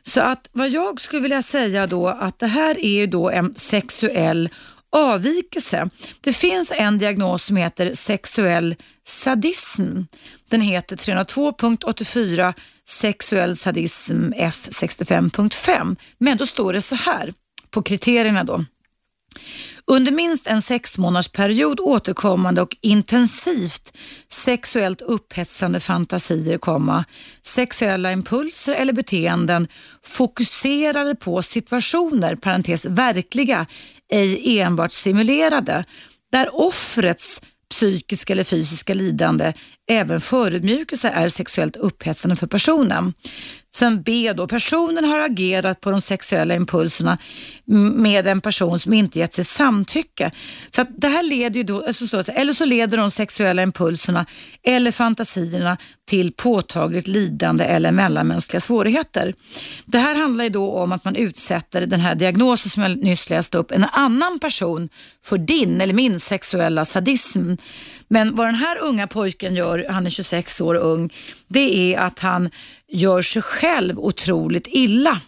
Så att vad jag skulle vilja säga då att det här är ju då en sexuell avvikelse. Det finns en diagnos som heter sexuell sadism. Den heter 302.84 sexuell sadism F65.5. Men då står det så här på kriterierna då. Under minst en sexmånadersperiod återkommande och intensivt sexuellt upphetsande fantasier, komma, sexuella impulser eller beteenden fokuserade på situationer, parentes verkliga, ej enbart simulerade, där offrets psykiska eller fysiska lidande, även förödmjukelse är sexuellt upphetsande för personen. Sen B då, personen har agerat på de sexuella impulserna med en person som inte gett sig samtycke. Så att det här leder ju då, alltså eller så leder de sexuella impulserna eller fantasierna till påtagligt lidande eller mellanmänskliga svårigheter. Det här handlar ju då om att man utsätter den här diagnosen som jag nyss läste upp, en annan person för din eller min sexuella sadism. Men vad den här unga pojken gör, han är 26 år ung, det är att han gör sig själv otroligt illa.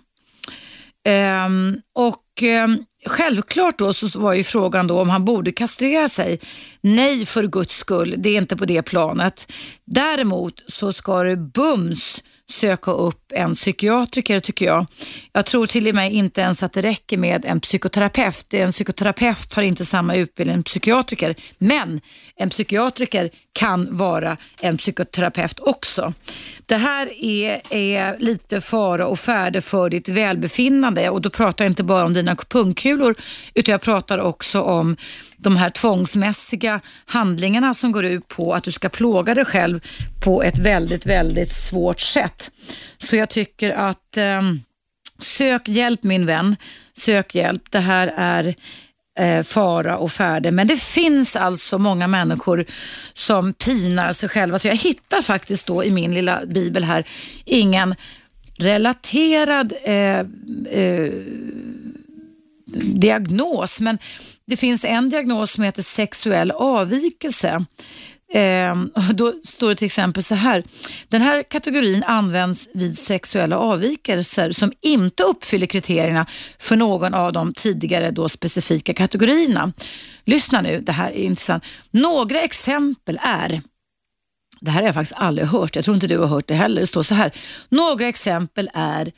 Ehm, och ehm, Självklart då så var ju frågan då om han borde kastrera sig. Nej för guds skull, det är inte på det planet. Däremot så ska det bums söka upp en psykiatriker tycker jag. Jag tror till och med inte ens att det räcker med en psykoterapeut. En psykoterapeut har inte samma utbildning som en psykiatriker, men en psykiatriker kan vara en psykoterapeut också. Det här är, är lite fara och färde för ditt välbefinnande och då pratar jag inte bara om dina pungkulor utan jag pratar också om de här tvångsmässiga handlingarna som går ut på att du ska plåga dig själv på ett väldigt, väldigt svårt sätt. Så jag tycker att eh, sök hjälp min vän, sök hjälp. Det här är eh, fara och färde. Men det finns alltså många människor som pinar sig själva. Så jag hittar faktiskt då i min lilla bibel här ingen relaterad eh, eh, diagnos, men det finns en diagnos som heter sexuell avvikelse. Eh, då står det till exempel så här. Den här kategorin används vid sexuella avvikelser som inte uppfyller kriterierna för någon av de tidigare då specifika kategorierna. Lyssna nu, det här är intressant. Några exempel är det här har jag faktiskt aldrig hört. Jag tror inte du har hört det heller. Det står så här. Några exempel är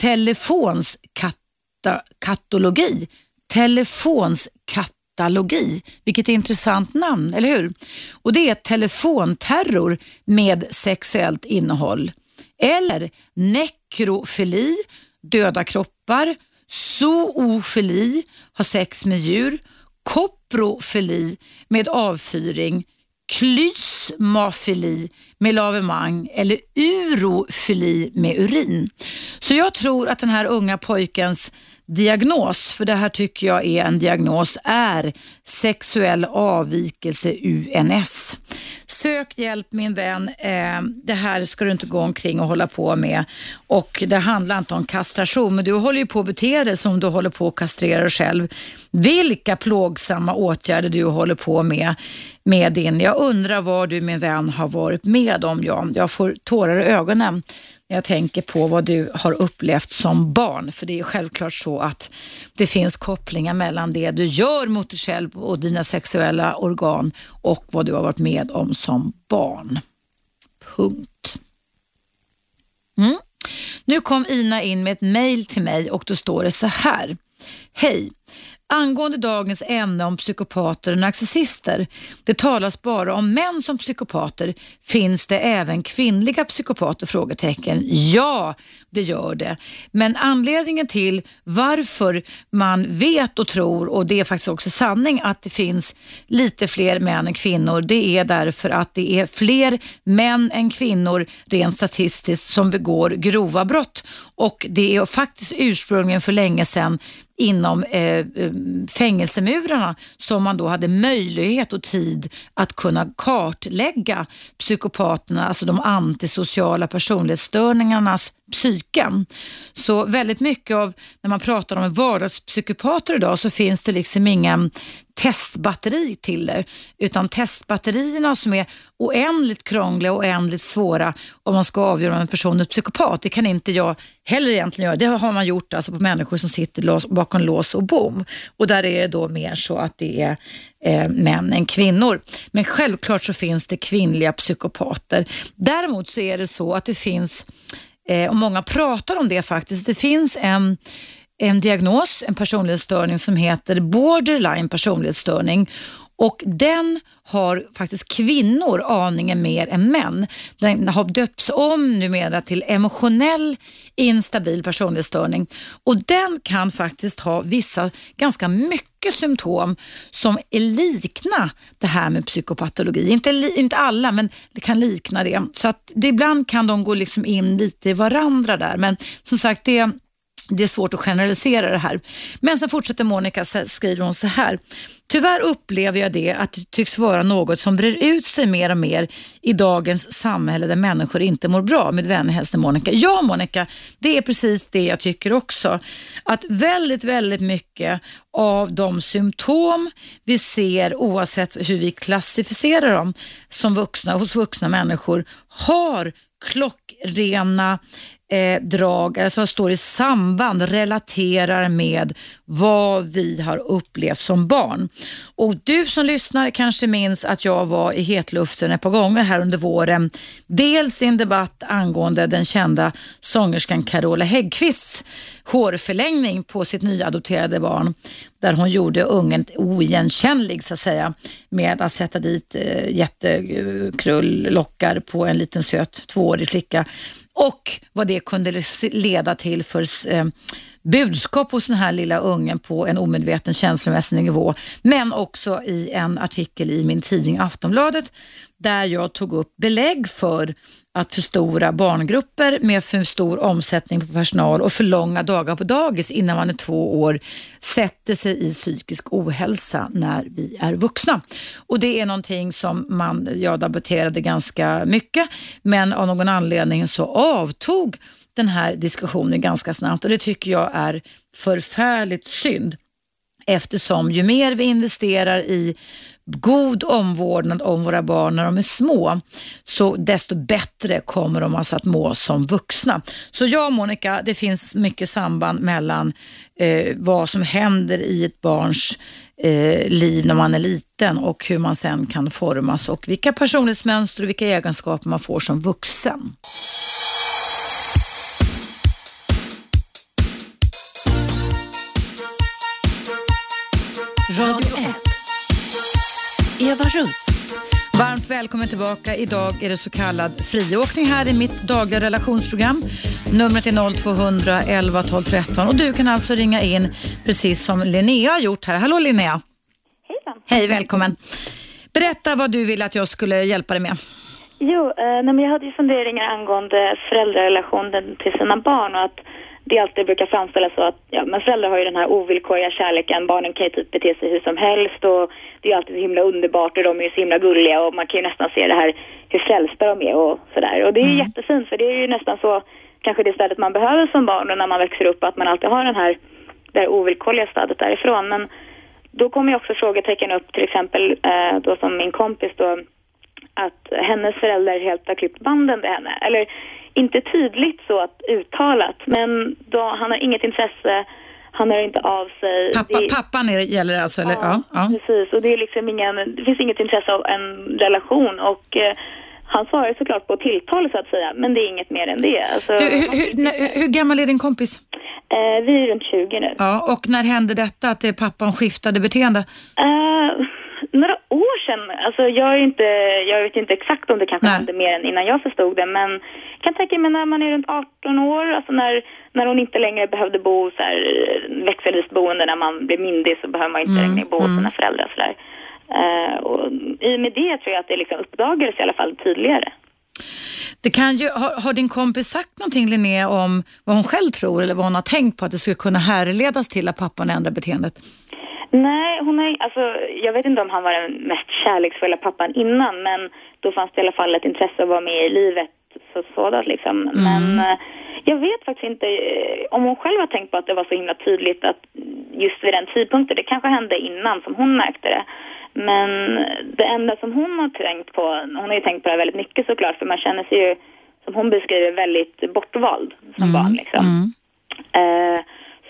telefonskatalogi. Telefonskatalogi katalogi. Vilket intressant namn, eller hur? Och Det är telefonterror med sexuellt innehåll. Eller nekrofili, döda kroppar, zoofili, ha sex med djur, koprofili med avfyring, klysmafili med lavemang eller urofili med urin. Så jag tror att den här unga pojkens diagnos, för det här tycker jag är en diagnos, är sexuell avvikelse UNS. Sök hjälp min vän. Eh, det här ska du inte gå omkring och hålla på med. Och Det handlar inte om kastration, men du håller ju på att bete dig som du håller på att kastrera dig själv. Vilka plågsamma åtgärder du håller på med med din. Jag undrar vad du min vän har varit med om Jan. Jag får tårar i ögonen när jag tänker på vad du har upplevt som barn. För det är självklart så att det finns kopplingar mellan det du gör mot dig själv och dina sexuella organ och vad du har varit med om som barn. Punkt. Mm. Nu kom Ina in med ett mail till mig och då står det så här. Hej! Angående dagens ämne om psykopater och narcissister. Det talas bara om män som psykopater. Finns det även kvinnliga psykopater? Frågetecken. Ja, det gör det. Men anledningen till varför man vet och tror, och det är faktiskt också sanning, att det finns lite fler män än kvinnor, det är därför att det är fler män än kvinnor rent statistiskt som begår grova brott. Och det är faktiskt ursprungligen för länge sedan inom eh, eh, fängelsemurarna som man då hade möjlighet och tid att kunna kartlägga psykopaterna, alltså de antisociala personlighetsstörningarnas psyken. Så väldigt mycket av, när man pratar om vardagspsykopater idag så finns det liksom ingen testbatteri till det, utan testbatterierna som är oändligt krångliga och oändligt svåra om man ska avgöra om en person är psykopat. Det kan inte jag heller egentligen göra. Det har man gjort alltså på människor som sitter bakom lås och bom. Och där är det då mer så att det är eh, män än kvinnor. Men självklart så finns det kvinnliga psykopater. Däremot så är det så att det finns, eh, och många pratar om det faktiskt, det finns en en diagnos, en personlighetsstörning som heter borderline personlighetsstörning och den har faktiskt kvinnor aningen mer än män. Den har döpts om numera till emotionell instabil personlighetsstörning och den kan faktiskt ha vissa ganska mycket symptom som är likna det här med psykopatologi. Inte, inte alla, men det kan likna det. Så att det, ibland kan de gå liksom in lite i varandra där, men som sagt, det det är svårt att generalisera det här. Men sen fortsätter Monica, skriver hon så här. Tyvärr upplever jag det att det tycks vara något som brer ut sig mer och mer i dagens samhälle där människor inte mår bra. Med vänlig hälsning Monica. Ja Monica, det är precis det jag tycker också. Att väldigt, väldigt mycket av de symptom vi ser oavsett hur vi klassificerar dem som vuxna, hos vuxna människor har klockrena eh, drag, alltså står i samband, relaterar med vad vi har upplevt som barn. Och du som lyssnar kanske minns att jag var i hetluften ett par gånger här under våren. Dels i en debatt angående den kända sångerskan Carola Häggkvists hårförlängning på sitt nyadopterade barn där hon gjorde ungen oigenkännlig så att säga med att sätta dit eh, jättekrull-lockar på en liten söt tvåårig flicka och vad det kunde leda till för eh, budskap hos den här lilla ungen på en omedveten känslomässig nivå. Men också i en artikel i min tidning Aftonbladet där jag tog upp belägg för att för stora barngrupper med för stor omsättning på personal och för långa dagar på dagis innan man är två år sätter sig i psykisk ohälsa när vi är vuxna. Och Det är någonting som man, jag debatterade ganska mycket men av någon anledning så avtog den här diskussionen ganska snabbt och det tycker jag är förfärligt synd eftersom ju mer vi investerar i god omvårdnad om våra barn när de är små, så desto bättre kommer de alltså att må som vuxna. Så ja, Monica, det finns mycket samband mellan eh, vad som händer i ett barns eh, liv när man är liten och hur man sen kan formas och vilka personlighetsmönster och vilka egenskaper man får som vuxen. Radio 1. Eva Russ. Varmt välkommen tillbaka. Idag är det så kallad friåkning här i mitt dagliga relationsprogram. Numret är 0200 11 12 13 och du kan alltså ringa in precis som Linnea har gjort här. Hallå Linnea! Hejsan! Hej, välkommen! Berätta vad du vill att jag skulle hjälpa dig med. Jo, eh, jag hade ju funderingar angående föräldrarelationen till sina barn och att det alltid brukar framställas så att ja, men föräldrar har ju den här ovillkorliga kärleken. Barnen kan ju typ bete sig hur som helst och det är alltid så himla underbart och de är så himla gulliga och man kan ju nästan se det här hur frälsta de är och sådär. Och det är mm. jättefint för det är ju nästan så kanske det stödet man behöver som barn och när man växer upp att man alltid har den här, det här ovillkorliga stödet därifrån. Men då kommer ju också frågetecken upp till exempel eh, då som min kompis då att hennes föräldrar helt har klippt banden till henne. Eller inte tydligt så att uttalat, men då, han har inget intresse, han hör inte av sig. Pappa, Det- pappan är, gäller det alltså? Eller? Ja, Ja, precis. Och det, är liksom ingen, det finns inget intresse av en relation. Och eh, han svarar såklart på tilltal så att säga, men det är inget mer än det. Alltså, Du, hur, hur, när, hur gammal är din kompis? eh, vi är runt 20 nu. Ja, och när hände detta att det pappan skiftade beteende? Eh, några år sedan, alltså jag, är inte, jag vet inte exakt om det kanske Nej. hände mer än innan jag förstod det, men jag kan tänka mig när man är runt 18 år, alltså när, när hon inte längre behövde bo så här, växelvis boende, när man blir myndig så behöver man inte Mm, längre bo hos mm. sina föräldrar. Så där. Eh, och I och med det tror jag att det liksom uppdagades i alla fall tydligare. Det kan ju, har, har din kompis sagt någonting Linnea om vad hon själv tror eller vad hon har tänkt på att det skulle kunna härledas till att pappan ändrar beteendet? Nej, hon är, alltså, jag vet inte om han var den mest kärleksfulla pappan innan, men då fanns det i alla fall ett intresse att vara med i livet så sådant liksom. Men eh, jag vet faktiskt inte eh, om hon själv har tänkt på att det var så himla tydligt att just vid den tidpunkten, det kanske hände innan som hon märkte det. Men det enda som hon har tänkt på, hon har ju tänkt på det väldigt mycket såklart, för man känner sig ju, som hon beskriver, väldigt bortvald som barn liksom. Mm. Eh,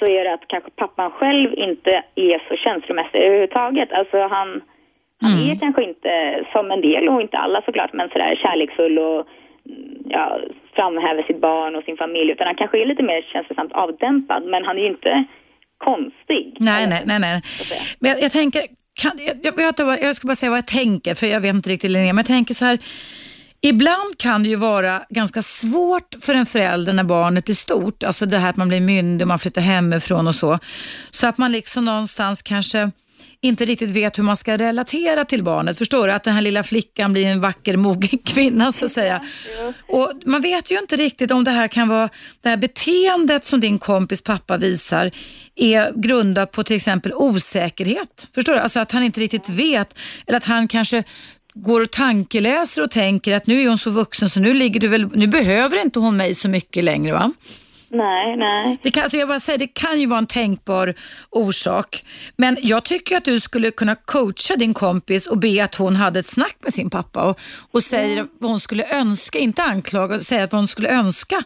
så är det att kanske pappan själv inte är så känslomässig överhuvudtaget. Alltså han, han Mm. är kanske inte som en del och inte alla såklart, men sådär kärleksfull och mm, ja, framhäver sitt barn och sin familj. Utan han kanske är lite mer känslosamt avdämpad, men han är ju inte konstig. Nej, nej, nej. nej. Men jag, jag tänker, kan, jag, jag, jag ska bara säga vad jag tänker, för jag vet inte riktigt Linnea, men jag tänker så här. Ibland kan det ju vara ganska svårt för en förälder när barnet blir stort, alltså det här att man blir myndig och man flyttar hemifrån och så, så att man liksom någonstans kanske inte riktigt vet hur man ska relatera till barnet. Förstår du? Att den här lilla flickan blir en vacker mogen (laughs) kvinna så att säga. Och man vet ju inte riktigt om det här kan vara, det här beteendet som din kompis pappa visar är grundat på till exempel osäkerhet. Förstår du? Alltså att han inte riktigt vet eller att han kanske går och tankeläser och tänker att nu är hon så vuxen så nu ligger du väl, nu behöver inte hon mig så mycket längre va? Nej, nej. Det kan, alltså jag bara säger, det kan ju vara en tänkbar orsak. Men jag tycker att du skulle kunna coacha din kompis och be att hon hade ett snack med sin pappa och, och säger vad hon skulle önska, inte anklaga, säga vad hon skulle önska.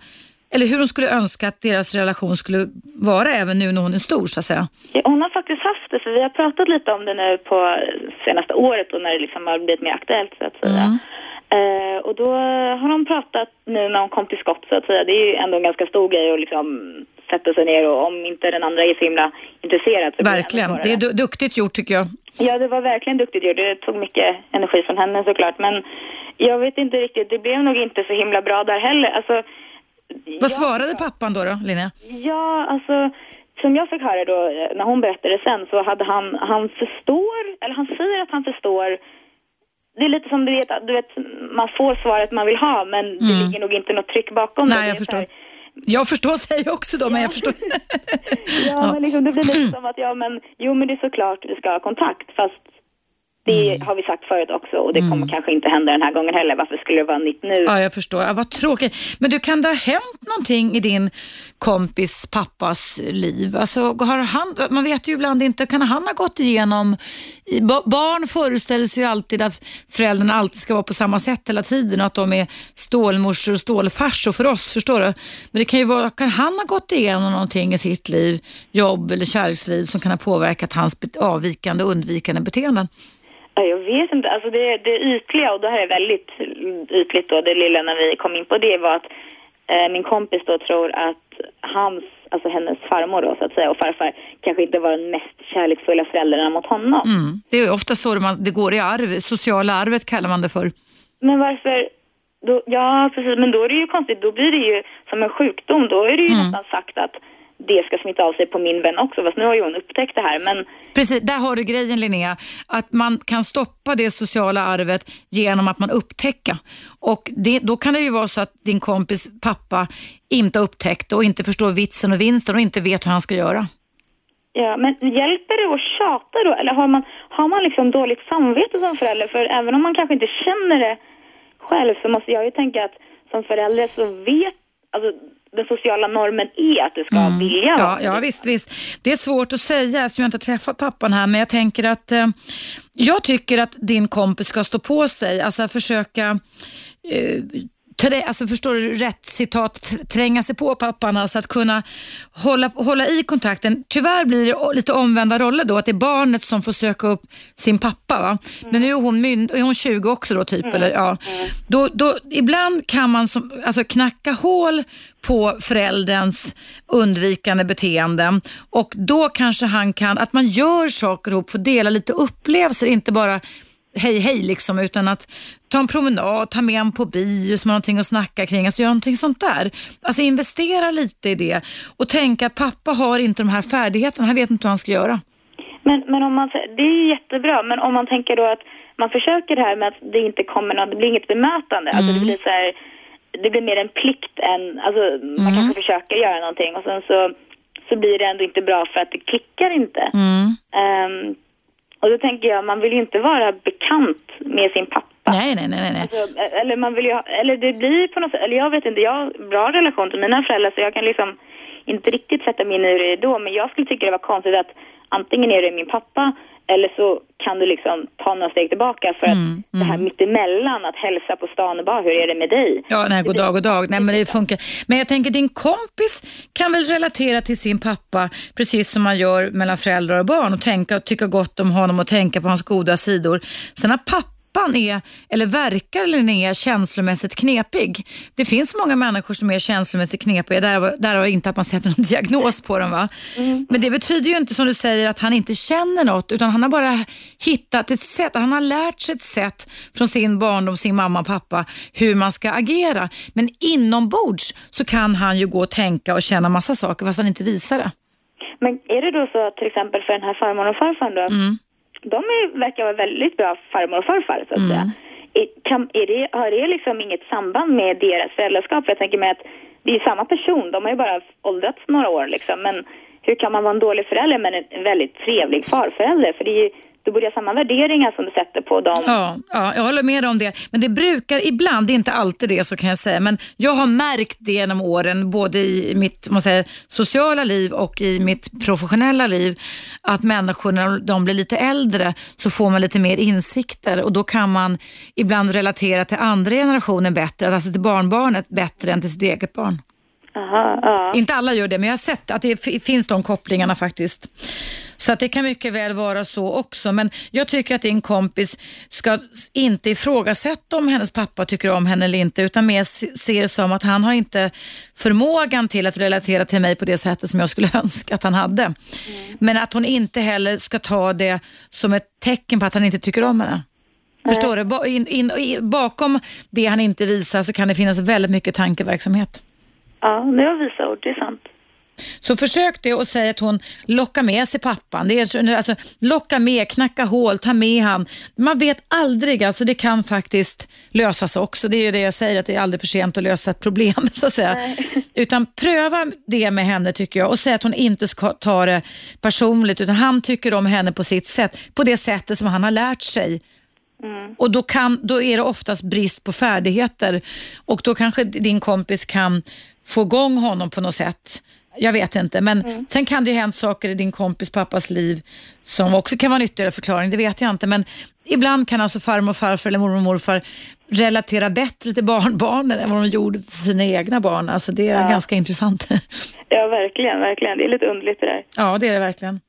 Eller hur hon skulle önska att deras relation skulle vara även nu när hon är stor så att säga. Ja, Hon har faktiskt haft det, för vi har pratat lite om det nu på senaste året och när det liksom har blivit mer aktuellt så att säga. Eh, och då har de pratat nu när hon kom till skott så att säga. Det är ju ändå en ganska stor grej att liksom sätta sig ner och om inte den andra är så himla intresserad så Verkligen, det är du- duktigt gjort tycker jag. Ja, det var verkligen duktigt gjort. Det tog mycket energi från henne såklart. Men jag vet inte riktigt, det blev nog inte så himla bra där heller. Alltså, Vad svarade pappan då, då Linnea? Ja, alltså som jag fick höra då eh, när hon berättade sen så hade han, han förstår, eller han säger att han förstår det är lite som du vet, du vet, man får svaret man vill ha men det ligger nog inte något tryck bakom det. Mm. Nej, Det jag förstår. Jag förstår säger också då, men jag förstår. (laughs) (laughs) Ja, men liksom, det blir lite (clears throat) som att, ja men, jo men det är såklart vi ska ha kontakt fast det Mm. har vi sagt förut också och det kommer kanske inte hända den här gången heller. Varför skulle det vara nytt nu? Ja, jag förstår. Ja, vad tråkigt. Men du, kan det ha hänt någonting i din kompis pappas liv? Alltså, har han, man vet ju ibland inte, kan han ha gått igenom... Barn föreställer sig ju alltid att föräldrarna alltid ska vara på samma sätt hela tiden och att de är stålmorsor och stålfarsor för oss, förstår du? Men det kan ju vara, kan han ha gått igenom någonting i sitt liv, jobb eller kärleksliv som kan ha påverkat hans avvikande och undvikande beteenden? Ja, jag vet inte. Alltså det, det ytliga, och det här är väldigt ytligt då, det lilla när vi kom in på det var att eh, min kompis då tror att hans, alltså hennes farmor då så att säga och farfar kanske inte var den mest kärleksfulla föräldrarna mot honom. Mm. Det är ofta så det, man, det går i arv, sociala arvet kallar man det för. Men varför, då, ja precis, men då är det ju konstigt, då blir det ju som en sjukdom, då är det ju nästan sagt att det ska smitta av sig på min vän också, fast nu har ju hon upptäckt det här, men Precis, där har du grejen Linnea. Att man kan stoppa det sociala arvet genom att man upptäcker. Och det, då kan det ju vara så att din kompis pappa inte har upptäckt och inte förstår vitsen och vinsten och inte vet hur han ska göra. Ja, men hjälper det att tjata då? Eller har man, har man liksom dåligt samvete som förälder? För även om man kanske inte känner det själv så måste jag ju tänka att som förälder så vet, alltså den sociala normen är att du ska vilja Ja, ja visst, visst. Det är svårt att säga eftersom jag inte har träffat pappan här, men jag tänker att eh, jag tycker att din kompis ska stå på sig, alltså försöka eh, trä, alltså förstår du rätt citat, tränga sig på pappan, alltså att kunna hålla, hålla i kontakten. Tyvärr blir det lite omvända roller då, att det är barnet som får söka upp sin pappa. Va? Mm. Men nu är hon, mynd, är hon 20 också då typ, mm. eller ja. Mm. Då, då, ibland kan man som, alltså knacka hål på förälderns undvikande beteenden och då kanske han kan, att man gör saker ihop, får dela lite upplevelser, inte bara hej hej liksom, utan att ta en promenad, ta med en på bio som har någonting att snacka kring, alltså göra någonting sånt där. Alltså investera lite i det och tänka att pappa har inte de här färdigheterna, han vet inte vad han ska göra. Men, men om man, det är jättebra, men om man tänker då att man försöker det här med att det inte kommer något, det blir inget bemötande, mm. alltså det mm. blir så här, det blir mer en plikt än, alltså man mm. kanske försöker göra någonting och sen så, så blir det ändå inte bra för att det klickar inte. Mm. Um, och då tänker jag, man vill ju inte vara bekant med sin pappa. Nej, nej, nej. nej. Alltså, eller man vill ju, eller det blir på något sätt, eller jag vet inte, jag har bra relation till mina föräldrar så jag kan liksom inte riktigt sätta mig in i det då, men jag skulle tycka det var konstigt att antingen är det min pappa eller så kan du liksom ta några steg tillbaka för att mm, det här mm. mittemellan, att hälsa på stan och bara, hur är det med dig? Ja, nej, god dag, god dag. Nej, men det funkar. Men jag tänker, din kompis kan väl relatera till sin pappa precis som man gör mellan föräldrar och barn och tänka och tycka gott om honom och tänka på hans goda sidor. Sen har pappa pappan är, eller verkar Linnea känslomässigt knepig. Det finns många människor som är känslomässigt knepiga, därav, därav inte att man sätter någon (laughs) diagnos på dem. Va? Mm. Men det betyder ju inte som du säger att han inte känner något, utan han har bara hittat ett sätt, han har lärt sig ett sätt från sin barndom, sin mamma och pappa, hur man ska agera. Men inombords så kan han ju gå och tänka och känna massa saker fast han inte visar det. Men är det då så att till exempel för den här farmor och farfar då, mm de är, verkar vara väldigt bra farmor och farfar så att mm. säga. Är, kan, är det, har det liksom inget samband med deras föräldraskap? Jag tänker mig att det är samma person, de har ju bara åldrats några år liksom. Men hur kan man vara en dålig förälder men en väldigt trevlig farförälder? För det är ju du borde ha samma värderingar som du sätter på dem. Ja, ja, jag håller med om det. Men det brukar ibland, det är inte alltid det så kan jag säga, men jag har märkt det genom åren, både i mitt man säger, sociala liv och i mitt professionella liv, att människor när de blir lite äldre så får man lite mer insikter och då kan man ibland relatera till andra generationen bättre, alltså till barnbarnet bättre än till sitt eget barn. Aha, ja. Inte alla gör det, men jag har sett att det finns de kopplingarna faktiskt. Så att det kan mycket väl vara så också. Men jag tycker att din kompis ska inte ifrågasätta om hennes pappa tycker om henne eller inte, utan mer se det som att han har inte förmågan till att relatera till mig på det sättet som jag skulle (laughs) önska att han hade. Mm. Men att hon inte heller ska ta det som ett tecken på att han inte tycker om henne. Förstår du? In, in, bakom det han inte visar så kan det finnas väldigt mycket tankeverksamhet. Ja, det var visa ord, det är sant. Så försök det och säg att hon lockar med sig pappan. Det är, alltså, locka med, knacka hål, ta med han. Man vet aldrig, alltså det kan faktiskt lösas också. Det är ju det jag säger, att det är aldrig för sent att lösa ett problem. (laughs) så att säga. Utan pröva det med henne tycker jag och säg att hon inte ska ta det personligt utan han tycker om henne på sitt sätt, på det sättet som han har lärt sig. Mm. Och då, kan, då är det oftast brist på färdigheter och då kanske din kompis kan få igång honom på något sätt. Jag vet inte, men mm. sen kan det ju hänt saker i din kompis pappas liv som också kan vara nyttigare förklaring, det vet jag inte. Men ibland kan alltså farmor och farfar eller mormor och morfar relatera bättre till barnbarnen än vad de gjorde till sina egna barn. Alltså det är ja. ganska intressant. (laughs) Ja, verkligen, verkligen. Det är lite underligt det där. Ja, det är det verkligen.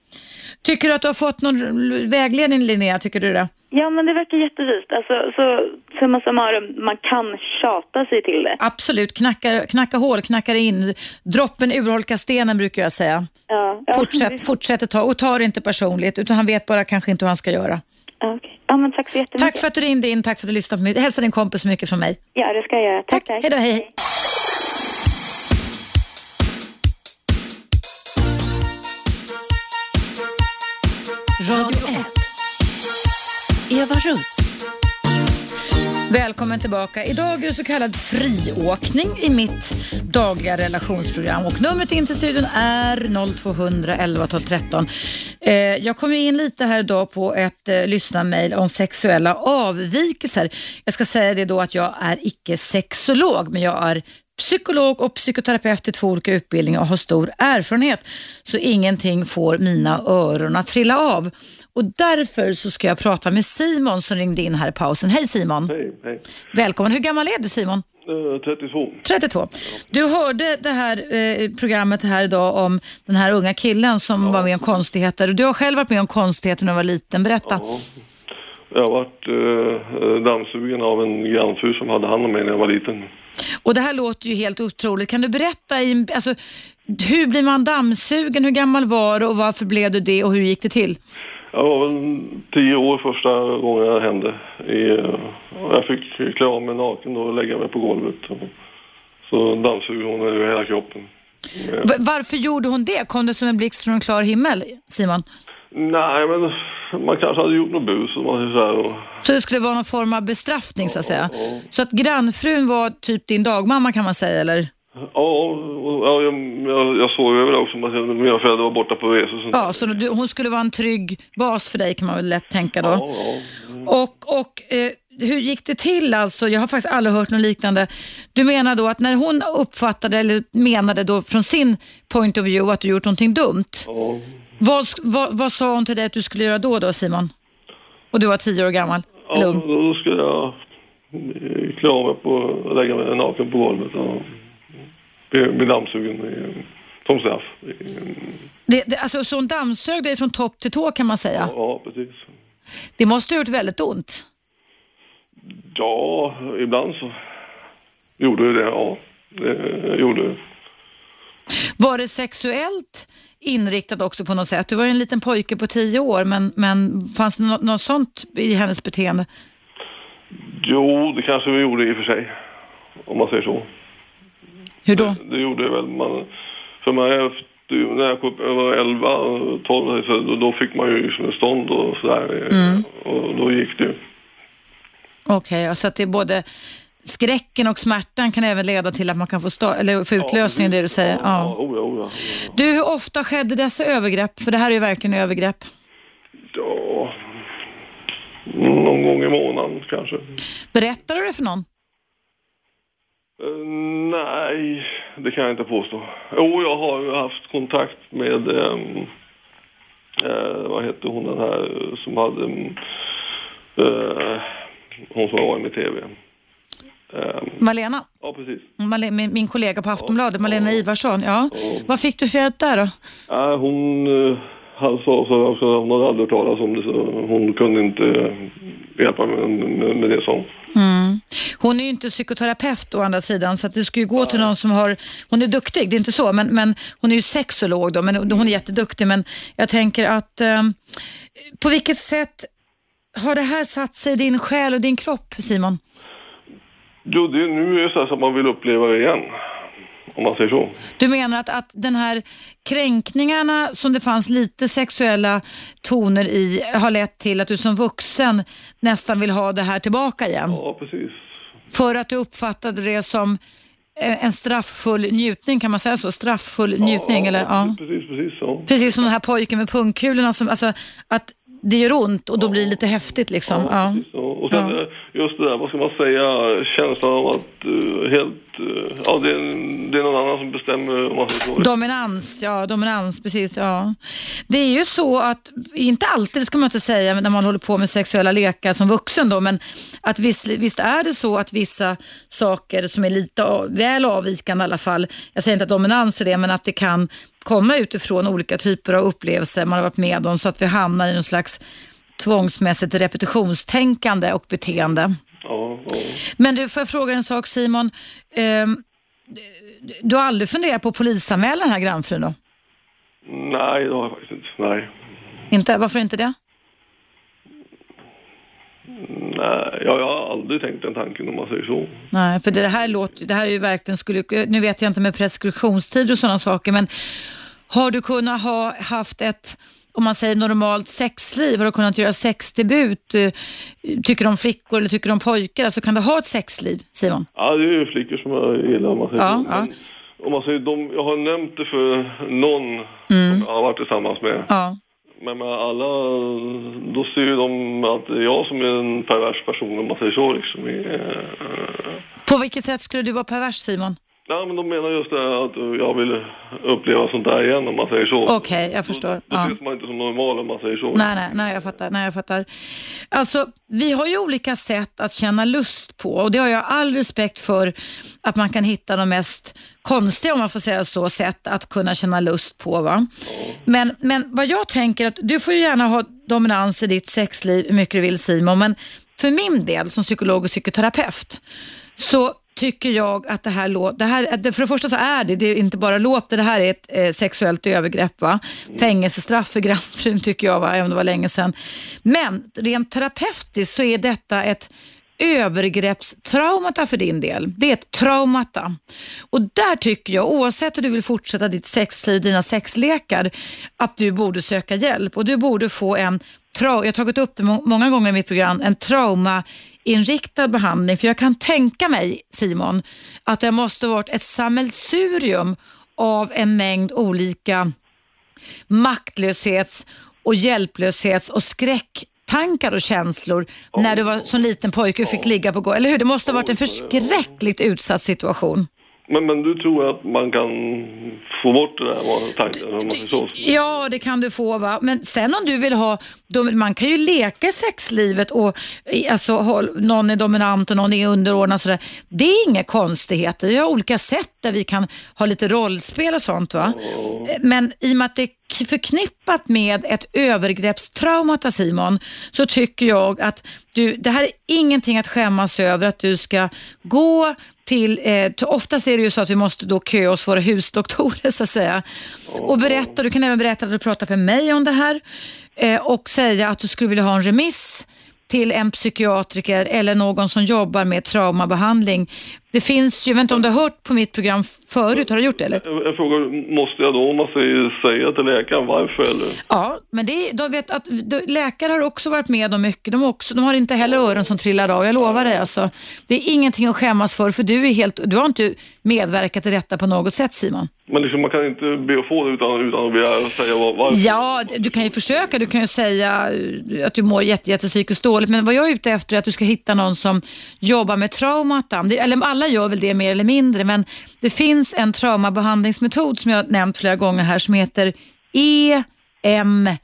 Tycker du att du har fått någon vägledning Linnea, tycker du det? Ja, men det verkar jättevist. Alltså, så summa summarum, man kan tjata sig till det. Absolut, knacka, knacka hål, knacka in. Droppen urholkar stenen brukar jag säga. Ja, ja. Fortsätt, (laughs) fortsätt ett tag och ta det inte personligt, utan han vet bara kanske inte hur han ska göra. Okay. Ja, men tack så jättemycket. Tack för att du ringde in, tack för att du lyssnade på mig. Hälsa din kompis mycket från mig. Ja, det ska jag göra. Tack, tack. Hej då, hej. Radio 1. Eva Russ. Välkommen tillbaka. Idag är det så kallad friåkning i mitt dagliga relationsprogram och numret in till studion är 0200 11 12 13. Eh, jag kom in lite här idag på ett eh, lyssnarmail om sexuella avvikelser. Jag ska säga det då att jag är icke sexolog men jag är psykolog och psykoterapeut i två olika utbildningar och har stor erfarenhet. Så ingenting får mina öron att trilla av. Och därför så ska jag prata med Simon som ringde in här i pausen. Hej Simon! Hej, hej. Välkommen. Hur gammal är du Simon? Eh, 32. 32. Du hörde det här eh, programmet här idag om den här unga killen som var med om konstigheter. Du har själv varit med om konstigheter när du var liten. Berätta. Ja. Jag har varit eh, dammsugen av en grannfru som hade hand om mig när jag var liten. Och det här låter ju helt otroligt. Kan du berätta, i, alltså, hur blir man dammsugen? Hur gammal var du och varför blev du det och hur gick det till? Jag var väl tio år första gången det hände. Eh, jag fick klä av mig naken och lägga mig på golvet. Så dammsug hon över hela kroppen. Varför gjorde hon det? Kom det som en blixt från en klar himmel, Simon? Nej, men man kanske hade gjort något bus. Man så här, och, Så det skulle vara någon form av bestraffning så att säga? Så att grannfrun var typ din dagmamma kan man säga eller? Ja, ja, jag, jag, jag såg över också. Mina föräldrar var borta på resor. Ja, så du, hon skulle vara en trygg bas för dig kan man väl lätt tänka då. Ja, ja. Och, och eh, hur gick det till alltså? Jag har faktiskt aldrig hört något liknande. Du menar då att när hon uppfattade eller menade då från sin point of view att du gjort någonting dumt. ja. Vad, vad, vad sa hon till dig att du skulle göra då då Simon? Och du var tio år gammal? Ja, ung? då skulle jag eh, klä av mig på lägga mig naken på golvet och bli, bli dammsugen som straff. Det, det, alltså, så hon dammsög dig från topp till tå kan man säga. ja, precis. Det måste ha gjort väldigt ont. Ja, ibland så gjorde det det, ja. Det gjorde det. Var det sexuellt inriktat också på något sätt? Du var ju en liten pojke på tio år, men, men fanns det något, något sånt i hennes beteende? Jo, det kanske vi gjorde i och för sig. Om man säger så. Hur då? Det gjorde det väl. Man, för mig, när jag var 11, 12, så då, då fick man ju liksom en stånd och sådär. Mm. Och då gick det ju. Okej, så att det är både skräcken och smärtan kan även leda till att man kan få, sta- eller få utlösning i det du säger. Ja, Ja. ja, oh ja, oh ja. Du, hur ofta skedde dessa övergrepp? För det här är ju verkligen övergrepp. Ja, någon gång i månaden kanske. Berättar du det för någon? Eh, nej, det kan jag inte påstå. Jo, jag har ju haft kontakt med, ehm, eh, vad heter hon den här eh, som hade, eh, hon som var med i tv. Ehm, Malena? ja, precis. Male- min, min kollega på Aftonbladet, Malena Ivarsson. Ja. Vad fick du för hjälp där då? Ja, hon, han sa så hon hade aldrig hört talas om det så hon kunde inte hjälpa mig med, med det som. Mm. Hon är ju inte psykoterapeut å andra sidan så att det ska ju gå till någon som har, hon är duktig, det är inte så, men, men hon är ju sexolog då, men hon är jätteduktig. Men jag tänker att eh, på vilket sätt har det här satt sig i din själ och din kropp Simon? Jo, det, nu är det så, här så att man vill uppleva det igen. Om man säger så. Du menar att, att den här kränkningarna som det fanns lite sexuella toner i har lett till att du som vuxen nästan vill ha det här tillbaka igen? Ja, precis. För att du uppfattade det som eh, en strafffull njutning, kan man säga så? Strafffull njutning, eller? Ja. Precis, precis. Ja. Precis som den här pojken med pungkulorna, som, alltså, att det gör ont och då blir det lite häftigt liksom. Ja. Precis, ja. Och sen eh, just det där, vad ska man säga, känslan av att Eh, helt, eh, ja det är, det är någon annan som bestämmer om man. Dominans, ja dominans, precis. Ja. Det är ju så att, inte alltid ska man inte säga när man håller på med sexuella lekar som vuxen då, men att visst, visst är det så att vissa saker som är lite av, väl avvikande i alla fall, jag säger inte att dominans är det, men att det kan komma utifrån olika typer av upplevelser man har varit med om så att vi hamnar i någon slags tvångsmässigt repetitionstänkande och beteende. Ja, ja. Men du, får jag fråga en sak Simon? Ehm, du- du har aldrig funderat på att polisanmäla den här grannfrun då? Nej, det har jag faktiskt inte. Nej. Inte? Varför inte det? Nej, jag har aldrig tänkt den tanken om man säger så. Nej, för det här låter det här är ju verkligen skulle, nu vet jag inte med preskriptionstider och sådana saker, men har du kunnat ha haft ett, om man säger normalt sexliv, har du kunnat göra sexdebut? Eh, Tycker om flickor eller tycker om pojkar? Alltså kan du ha ett sexliv, Simon? Ja, det är ju flickor som jag gillar om man säger Ja, ja. Om man säger de, jag har nämnt det för någon som jag har varit tillsammans med. Ja. Men med alla, då ser ju de att det är jag som är en pervers person om man säger så liksom. I, eh, På vilket sätt skulle du vara pervers, Simon? Ja, men de menar just det att jag vill uppleva sånt där igen om man säger så. Okej, jag förstår. Då Ja. ses man inte som normal om man säger så. Nej, nej, nej, jag fattar. Nej, jag fattar. Alltså, vi har ju olika sätt att känna lust på och det har jag all respekt för att man kan hitta de mest konstiga, om man får säga så, sätt att kunna känna lust på. Va? Men, men vad jag tänker att du får ju gärna ha dominans i ditt sexliv hur mycket du vill Simon, men för min del som psykolog och psykoterapeut så tycker jag att det här låter, det för det första så är det, det är inte bara låter, det här är ett eh, sexuellt övergrepp. Va? Fängelsestraff för grannfrun tycker jag, va? även om det var länge sedan. Men rent terapeutiskt så är detta ett övergreppstraumata för din del. Det är ett traumata. Och där tycker jag, oavsett hur du vill fortsätta ditt sexliv, dina sexlekar, att du borde söka hjälp och du borde få en jag har tagit upp det många gånger i mitt program, en trauma traumainriktad behandling. För jag kan tänka mig, Simon, att det måste ha varit ett sammelsurium av en mängd olika maktlöshets och hjälplöshets och skräcktankar och känslor när du var som liten pojke och fick ligga på golvet. Eller hur? Det måste ha varit en förskräckligt utsatt situation. Men, men du tror att man kan få bort det där vad tanken om man säger så? Ja, det kan du få. va. Men sen om du vill ha, man kan ju leka sexlivet och alltså, någon är dominant och någon är underordnad. Sådär. Det är inga konstigheter. Vi har olika sätt där vi kan ha lite rollspel och sånt. va. Men i och med att det är förknippat med ett övergreppstraumata Simon, så tycker jag att du, det här är ingenting att skämmas över att du ska gå till, eh, till- oftast är det ju så att vi måste då köa hos våra husdoktorer (laughs) så att säga. Och berätta, du kan även berätta att du pratar med mig om det här eh, och säga att du skulle vilja ha en remiss till en psykiatriker eller någon som jobbar med traumabehandling. Det finns ju, jag vet inte om du har hört på mitt program förut, har du gjort det eller? Jag, jag frågar, måste jag då om man säger, säga till läkaren varför eller? Ja, men det de vet att de, läkare har också varit med om mycket. De, också, de har inte heller öron som trillar av, jag lovar dig. Alltså. Det är ingenting att skämmas för, för du, är helt, du har inte medverkat till detta på något sätt Simon. Men liksom, man kan inte be att få det utan, utan att begära säga var, varför. Ja, du kan ju försöka. Du kan ju säga eh, att du mår jätte, jätte psykiskt dåligt. Men vad jag är ute efter är att du ska hitta någon som jobbar med traumata. Det, eller alla gör väl det mer eller mindre, men det finns en traumabehandlingsmetod som jag har nämnt flera gånger här som heter EMDR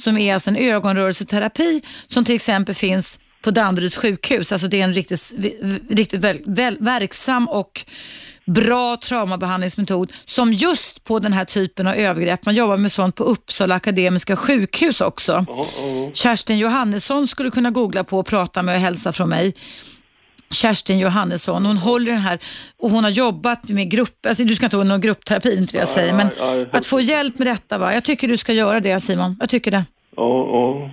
som är alltså en ögonrörelseterapi som till exempel finns på Danderyds sjukhus. Alltså det är en riktigt, riktigt väl, väl, verksam och bra traumabehandlingsmetod som just på den här typen av övergrepp, man jobbar med sånt på Uppsala Akademiska sjukhus också. Kerstin Johannesson skulle kunna googla på och prata med och hälsa från mig. Kerstin Johannesson, hon håller den här och hon har jobbat med grupp, alltså du ska inte ha någon gruppterapi, inte det jag säger, men att få hjälp med detta, va? jag tycker du ska göra det Simon, jag tycker det. Ja, ja.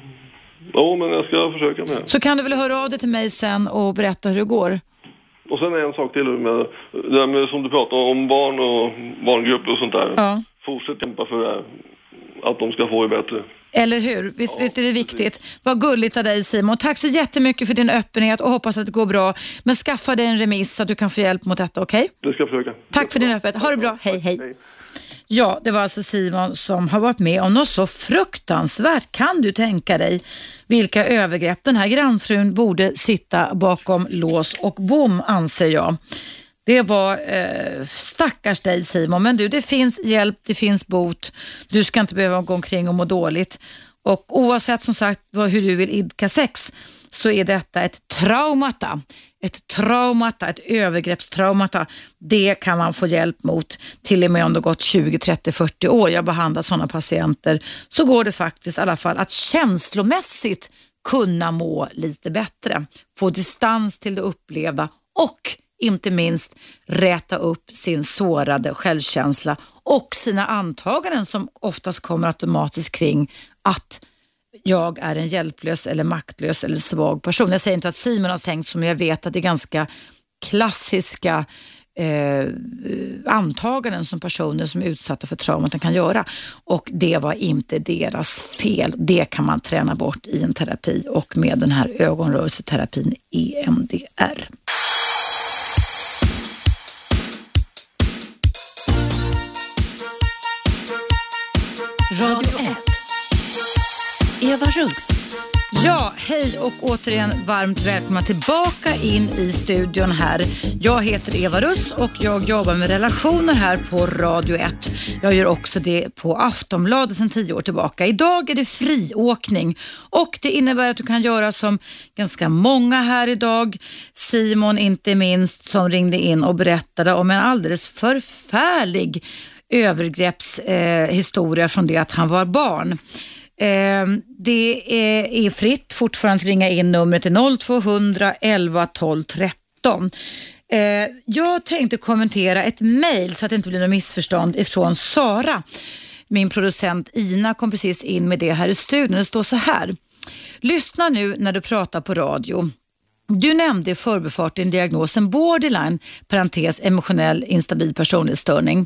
Ja, men jag ska försöka med. Så kan du väl höra av dig till mig sen och berätta hur det går. Och sen en sak till med det med, som du pratade om barn och barngrupper och sånt där. Ja. Fortsätt kämpa för det här. Att de ska få det bättre. Eller hur? Visst, visst är det viktigt. Vad gulligt av dig Simon. Tack så jättemycket för din öppenhet och hoppas att det går bra. Men skaffa dig en remiss så att du kan få hjälp mot detta, okej? Det ska jag försöka. Tack för din öppenhet. Ha det bra. Hej, hej. Ja, det var alltså Simon som har varit med om något så fruktansvärt. Kan du tänka dig vilka övergrepp? Den här grannfrun borde sitta bakom lås och bom, anser jag. Det var eh, stackars dig Simon, men du det finns hjälp, det finns bot. Du ska inte behöva gå omkring och må dåligt. Och oavsett som sagt vad, hur du vill idka sex så är detta ett traumata. Ett traumata, ett övergreppstraumata. Det kan man få hjälp mot till och med om det har gått 20, 30, 40 år. Jag har behandlat sådana patienter. Så går det faktiskt i alla fall att känslomässigt kunna må lite bättre. Få distans till det upplevda och inte minst räta upp sin sårade självkänsla och sina antaganden som oftast kommer automatiskt kring att jag är en hjälplös eller maktlös eller svag person. Jag säger inte att Simon har tänkt så, men jag vet att det är ganska klassiska eh, antaganden som personer som är utsatta för traumat kan göra. Och det var inte deras fel. Det kan man träna bort i en terapi och med den här ögonrörelseterapin EMDR. Radio 1. Eva Russ. Ja, hej och återigen varmt välkomna tillbaka in i studion här. Jag heter Eva Russ och jag jobbar med relationer här på Radio 1. Jag gör också det på Aftonbladet sedan tio år tillbaka. Idag är det friåkning och det innebär att du kan göra som ganska många här idag. Simon inte minst som ringde in och berättade om en alldeles förfärlig övergreppshistoria eh, från det att han var barn. Eh, det är, är, fritt fortfarande att ringa in. Numret till 0200 11 12 13. Eh, jag tänkte kommentera ett mejl så att det inte blir något missförstånd ifrån Sara. Min producent Ina kom precis in med det här i studion. Det står så här. Lyssna nu när du pratar på radio. Du nämnde i förbifarten diagnosen borderline, parentes emotionell instabil personlighetsstörning.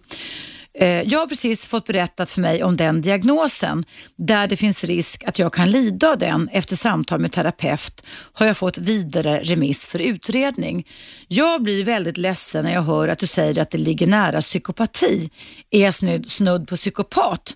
Eh, jag har precis fått berättat för mig om den diagnosen där det finns risk att jag kan lida av den. Efter samtal med terapeut har jag fått vidare remiss för utredning. Jag blir väldigt ledsen när jag hör att du säger att det ligger nära psykopati. Är jag snudd, snudd på psykopat?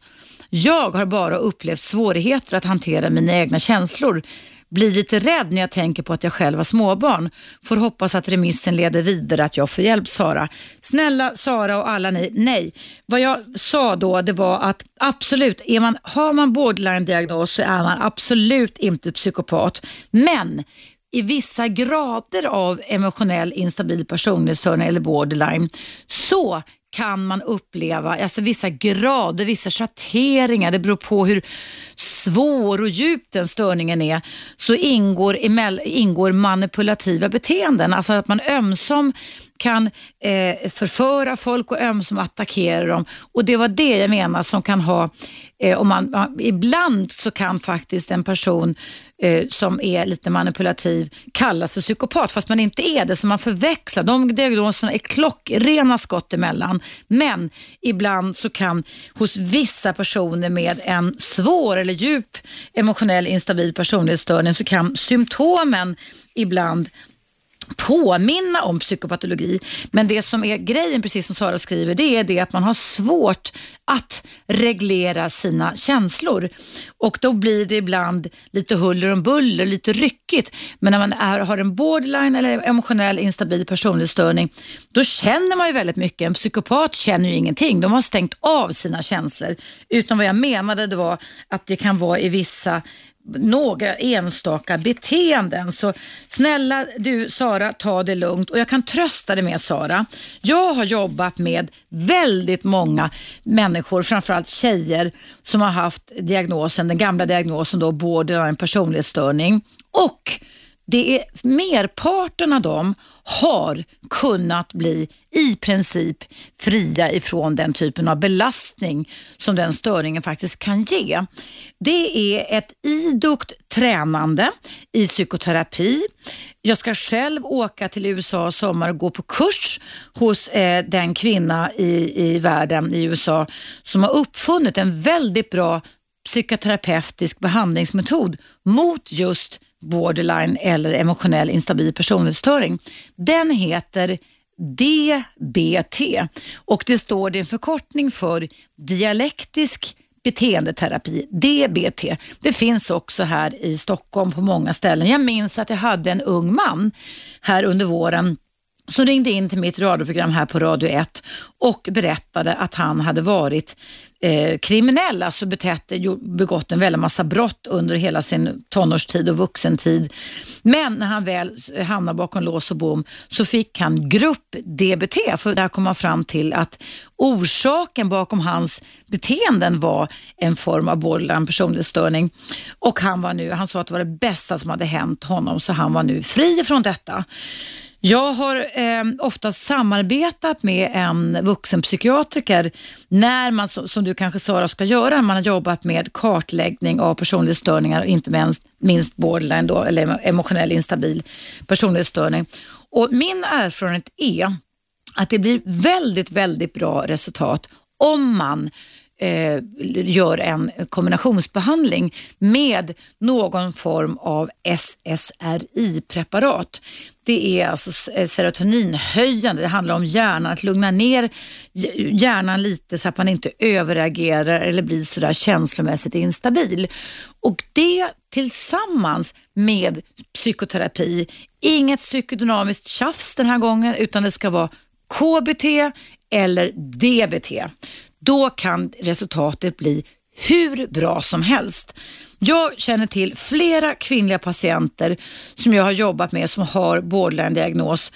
Jag har bara upplevt svårigheter att hantera mina egna känslor blir lite rädd när jag tänker på att jag själv har småbarn. Får hoppas att remissen leder vidare att jag får hjälp Sara. Snälla Sara och alla ni, nej. Vad jag sa då det var att absolut, är man, har man borderline-diagnos så är man absolut inte psykopat. Men i vissa grader av emotionell instabil personlighetsstörning eller borderline så kan man uppleva alltså vissa grader, vissa schatteringar, det beror på hur svår och djup den störningen är, så ingår, ingår manipulativa beteenden. Alltså att man ömsom kan eh, förföra folk och ömsom attackera dem. Och Det var det jag menar som kan ha, eh, om man, man, ibland så kan faktiskt en person eh, som är lite manipulativ kallas för psykopat fast man inte är det. Så man förväxlar. De diagnoserna är klockrena skott emellan. Men ibland så kan hos vissa personer med en svår eller djup emotionell instabil personlighetsstörning så kan symptomen ibland påminna om psykopatologi. Men det som är grejen, precis som Sara skriver, det är det att man har svårt att reglera sina känslor. Och då blir det ibland lite huller om buller, lite ryckigt. Men när man är, har en borderline eller emotionell instabil personlighetsstörning, då känner man ju väldigt mycket. En psykopat känner ju ingenting. De har stängt av sina känslor. Utan vad jag menade det var att det kan vara i vissa några enstaka beteenden. Så snälla du Sara, ta det lugnt och jag kan trösta dig med Sara. Jag har jobbat med väldigt många människor, framförallt tjejer som har haft diagnosen, den gamla diagnosen då borderline personlighetsstörning och det är merparten av dem har kunnat bli i princip fria ifrån den typen av belastning som den störningen faktiskt kan ge. Det är ett idogt tränande i psykoterapi. Jag ska själv åka till USA i sommar och gå på kurs hos eh, den kvinna i, i världen i USA som har uppfunnit en väldigt bra psykoterapeutisk behandlingsmetod mot just borderline eller emotionell instabil personlighetsstörning. Den heter DBT och det står det en förkortning för dialektisk beteendeterapi, DBT. Det finns också här i Stockholm på många ställen. Jag minns att jag hade en ung man här under våren som ringde in till mitt radioprogram här på Radio 1 och berättade att han hade varit eh, kriminell, alltså betett, eh, begått en väldig massa brott under hela sin tonårstid och vuxentid. Men när han väl hamnade bakom lås och bom så fick han grupp-DBT, för där kom man fram till att orsaken bakom hans beteenden var en form av borderline personlighetsstörning. Och han, var nu, han sa att det var det bästa som hade hänt honom, så han var nu fri från detta. Jag har eh, ofta samarbetat med en vuxenpsykiatriker när man, som du kanske Sara ska göra, man har jobbat med kartläggning av personlighetsstörningar, inte minst, minst borderline då, eller emotionell instabil personlighetsstörning. Och min erfarenhet är att det blir väldigt, väldigt bra resultat om man eh, gör en kombinationsbehandling med någon form av SSRI-preparat. Det är alltså eh, serotoninhöjande, det handlar om hjärnan, att lugna ner hjärnan lite så att man inte överreagerar eller blir sådär känslomässigt instabil. Och det tillsammans med psykoterapi, inget psykodynamiskt tjafs den här gången utan det ska vara KBT eller DBT. Då kan resultatet bli hur bra som helst. Jag känner till flera kvinnliga patienter som jag har jobbat med som har borderline-diagnos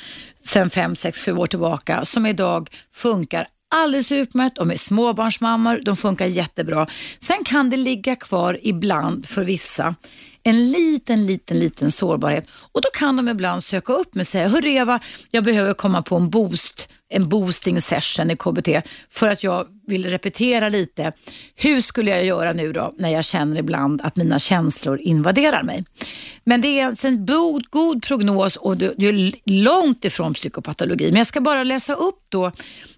sedan 5, 6, 7 år tillbaka som idag funkar alldeles utmärkt. De är småbarnsmammor, de funkar jättebra. Sen kan det ligga kvar ibland för vissa en liten, liten, liten sårbarhet och då kan de ibland söka upp mig och säga, hörru Eva, jag behöver komma på en boost en boosting session i KBT för att jag vill repetera lite. Hur skulle jag göra nu då när jag känner ibland att mina känslor invaderar mig? Men det är alltså en god, god prognos och det är långt ifrån psykopatologi. Men jag ska bara läsa upp då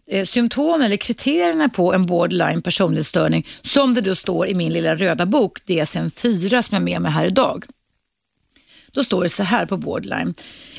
eh, symptomen eller kriterierna på en borderline personlighetsstörning som det då står i min lilla röda bok DSM-4 som jag har med mig här idag. Då står det så här på borderline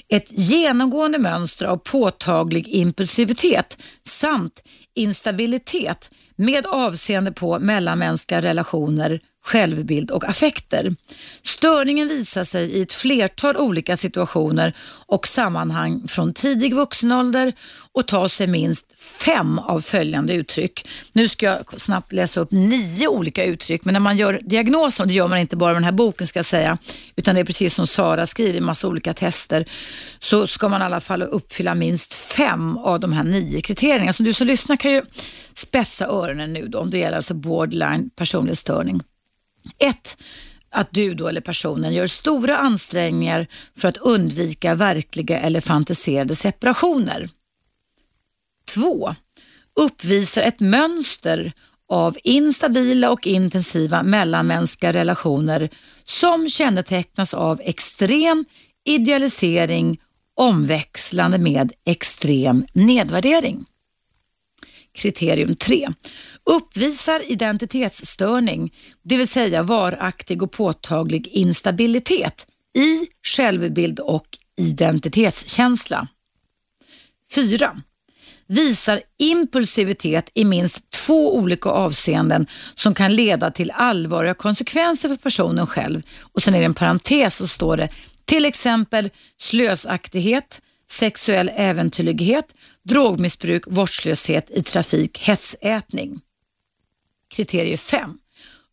ett genomgående mönster av påtaglig impulsivitet samt instabilitet med avseende på mellanmänskliga relationer, självbild och affekter. Störningen visar sig i ett flertal olika situationer och sammanhang från tidig vuxen ålder och tar sig minst fem av följande uttryck. Nu ska jag snabbt läsa upp nio olika uttryck, men när man gör diagnosen, det gör man inte bara med den här boken ska jag säga, utan det är precis som Sara skriver, i massa olika tester, så ska man i alla fall uppfylla minst fem av de här nio kriterierna. Så du som lyssnar kan ju spetsa öronen nu då, om det gäller alltså borderline personlighetsstörning. 1. Att du då eller personen gör stora ansträngningar för att undvika verkliga eller fantiserade separationer. 2. Uppvisar ett mönster av instabila och intensiva mellanmänskliga relationer som kännetecknas av extrem idealisering omväxlande med extrem nedvärdering. Kriterium 3 uppvisar identitetsstörning, det vill säga varaktig och påtaglig instabilitet i självbild och identitetskänsla. 4. Visar impulsivitet i minst två olika avseenden som kan leda till allvarliga konsekvenser för personen själv. Och sen är det en parentes så står det till exempel slösaktighet, sexuell äventyrlighet, drogmissbruk, vårdslöshet i trafik, hetsätning. Kriterie 5.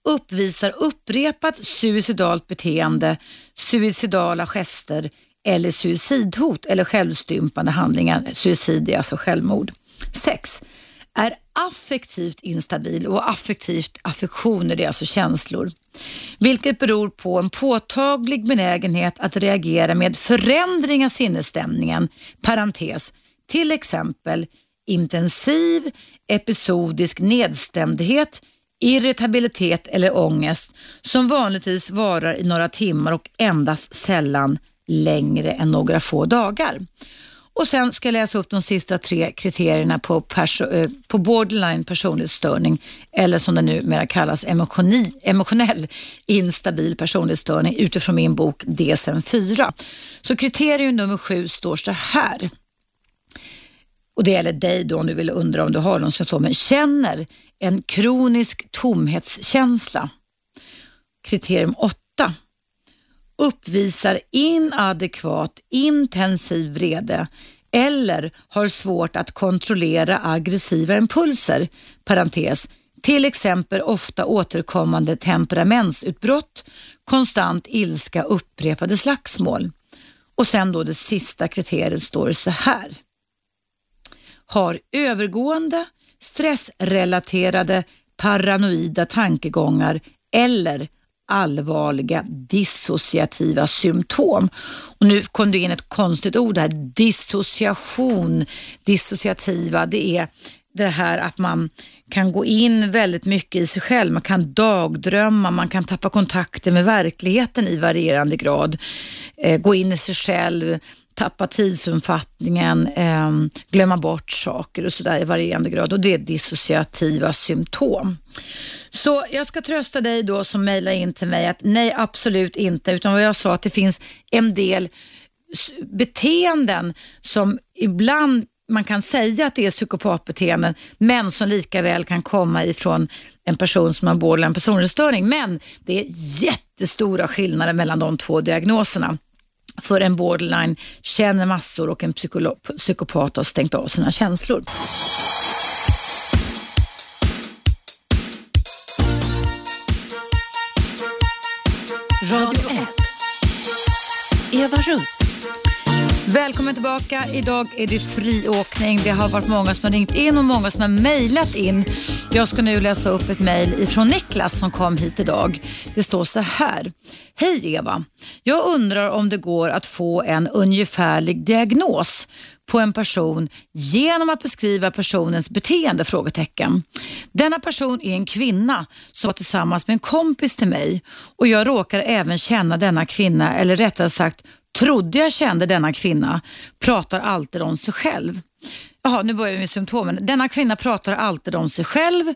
Uppvisar upprepat suicidalt beteende, suicidala gester eller suicidhot eller självstympande handlingar. Suicid är alltså självmord. 6. Är affektivt instabil och affektivt affektioner, det är alltså känslor. Vilket beror på en påtaglig benägenhet att reagera med förändring av sinnesstämningen, parentes, till exempel intensiv episodisk nedstämdhet, irritabilitet eller ångest som vanligtvis varar i några timmar och endast sällan längre än några få dagar. Och Sen ska jag läsa upp de sista tre kriterierna på, perso eh, på borderline personlighetsstörning eller som det numera kallas emotionell instabil personlighetsstörning utifrån min bok DSM-4. Så kriterium nummer sju står så här. Och Det gäller dig då om du vill undra om du har de symptomen. Känner en kronisk tomhetskänsla. Kriterium 8 uppvisar inadekvat intensiv vrede eller har svårt att kontrollera aggressiva impulser, parentes, till exempel ofta återkommande temperamentsutbrott, konstant ilska, upprepade slagsmål. Och sen då det sista kriteriet står så här. Har övergående stressrelaterade paranoida tankegångar eller allvarliga dissociativa symptom. Och nu kom det in ett konstigt ord här, dissociation, dissociativa, det är det här att man kan gå in väldigt mycket i sig själv. Man kan dagdrömma, man kan tappa kontakten med verkligheten i varierande grad. Eh, gå in i sig själv, tappa tidsuppfattningen, eh, glömma bort saker och sådär i varierande grad och det är dissociativa symptom. Så jag ska trösta dig då som mejlar in till mig att nej absolut inte utan vad jag sa att det finns en del beteenden som ibland man kan säga att det är psykopatbeteenden men som lika väl kan komma ifrån en person som har borderline personlighetsstörning. Men det är jättestora skillnader mellan de två diagnoserna. För en borderline känner massor och en psykopat har stängt av sina känslor. Radio 1. Eva Russ. Välkommen tillbaka. Idag är det friåkning. Det har varit många som har ringt in och många som har mejlat in. Jag ska nu läsa upp ett mejl ifrån Niklas som kom hit idag. Det står så här. Hej Eva. Jag undrar om det går att få en ungefärlig diagnos på en person genom att beskriva personens beteende? Frågetecken. Denna person är en kvinna som var tillsammans med en kompis till mig och jag råkar även känna denna kvinna, eller rättare sagt trodde jag kände denna kvinna, pratar alltid om sig själv. Jaha, nu börjar vi med symptomen. Denna kvinna pratar alltid om sig själv,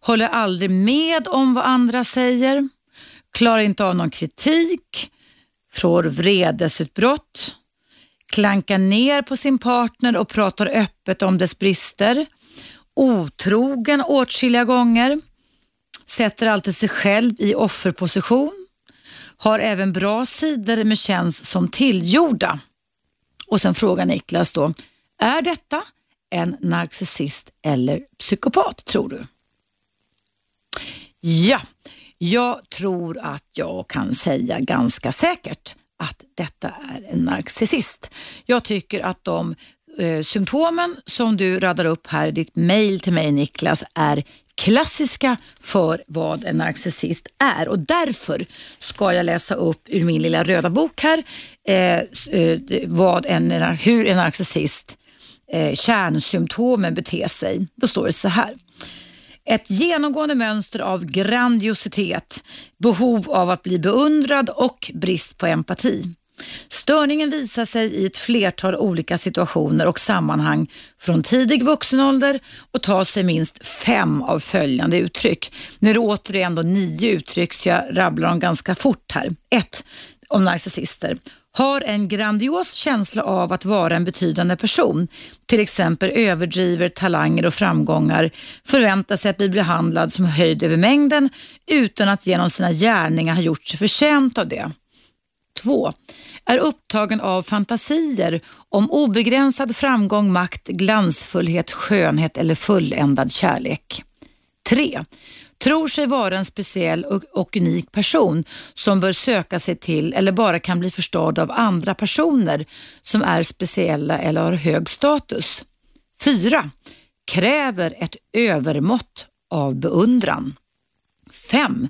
håller aldrig med om vad andra säger, klarar inte av någon kritik, får vredesutbrott, klankar ner på sin partner och pratar öppet om dess brister, otrogen åtskilliga gånger, sätter alltid sig själv i offerposition, har även bra sidor men känns som tillgjorda. Och sen frågar Niklas då, är detta en narcissist eller psykopat tror du? Ja, jag tror att jag kan säga ganska säkert att detta är en narcissist. Jag tycker att de eh, symptomen som du radar upp här i ditt mail till mig Niklas är klassiska för vad en narcissist är och därför ska jag läsa upp ur min lilla röda bok här eh, eh, vad en, hur en narcissist eh, kärnsymptomen beter sig. Då står det så här. Ett genomgående mönster av grandiositet, behov av att bli beundrad och brist på empati. Störningen visar sig i ett flertal olika situationer och sammanhang från tidig vuxen ålder och tar sig minst fem av följande uttryck. Nu är det återigen då nio uttryck så jag rabblar dem ganska fort här. 1. Om narcissister har en grandios känsla av att vara en betydande person, till exempel överdriver talanger och framgångar, förväntar sig att bli behandlad som höjd över mängden utan att genom sina gärningar ha gjort sig förtjänt av det. 2 är upptagen av fantasier om obegränsad framgång, makt, glansfullhet, skönhet eller fulländad kärlek. 3. Tror sig vara en speciell och unik person som bör söka sig till eller bara kan bli förstådd av andra personer som är speciella eller har hög status. 4. Kräver ett övermått av beundran. 5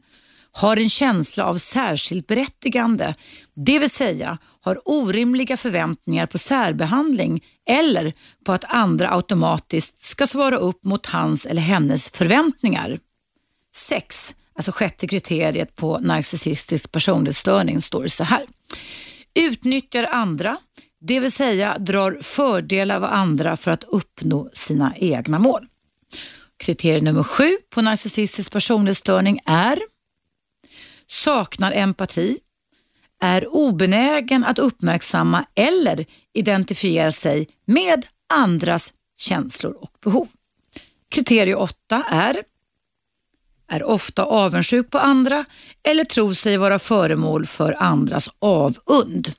har en känsla av särskilt berättigande, det vill säga har orimliga förväntningar på särbehandling eller på att andra automatiskt ska svara upp mot hans eller hennes förväntningar. 6. Alltså sjätte kriteriet på narcissistisk personlighetsstörning står det så här. Utnyttjar andra, det vill säga drar fördelar av andra för att uppnå sina egna mål. Kriterium nummer sju på narcissistisk personlighetsstörning är saknar empati, är obenägen att uppmärksamma eller identifiera sig med andras känslor och behov. Kriterie 8 är är ofta avundsjuk på andra eller tror sig vara föremål för andras avund.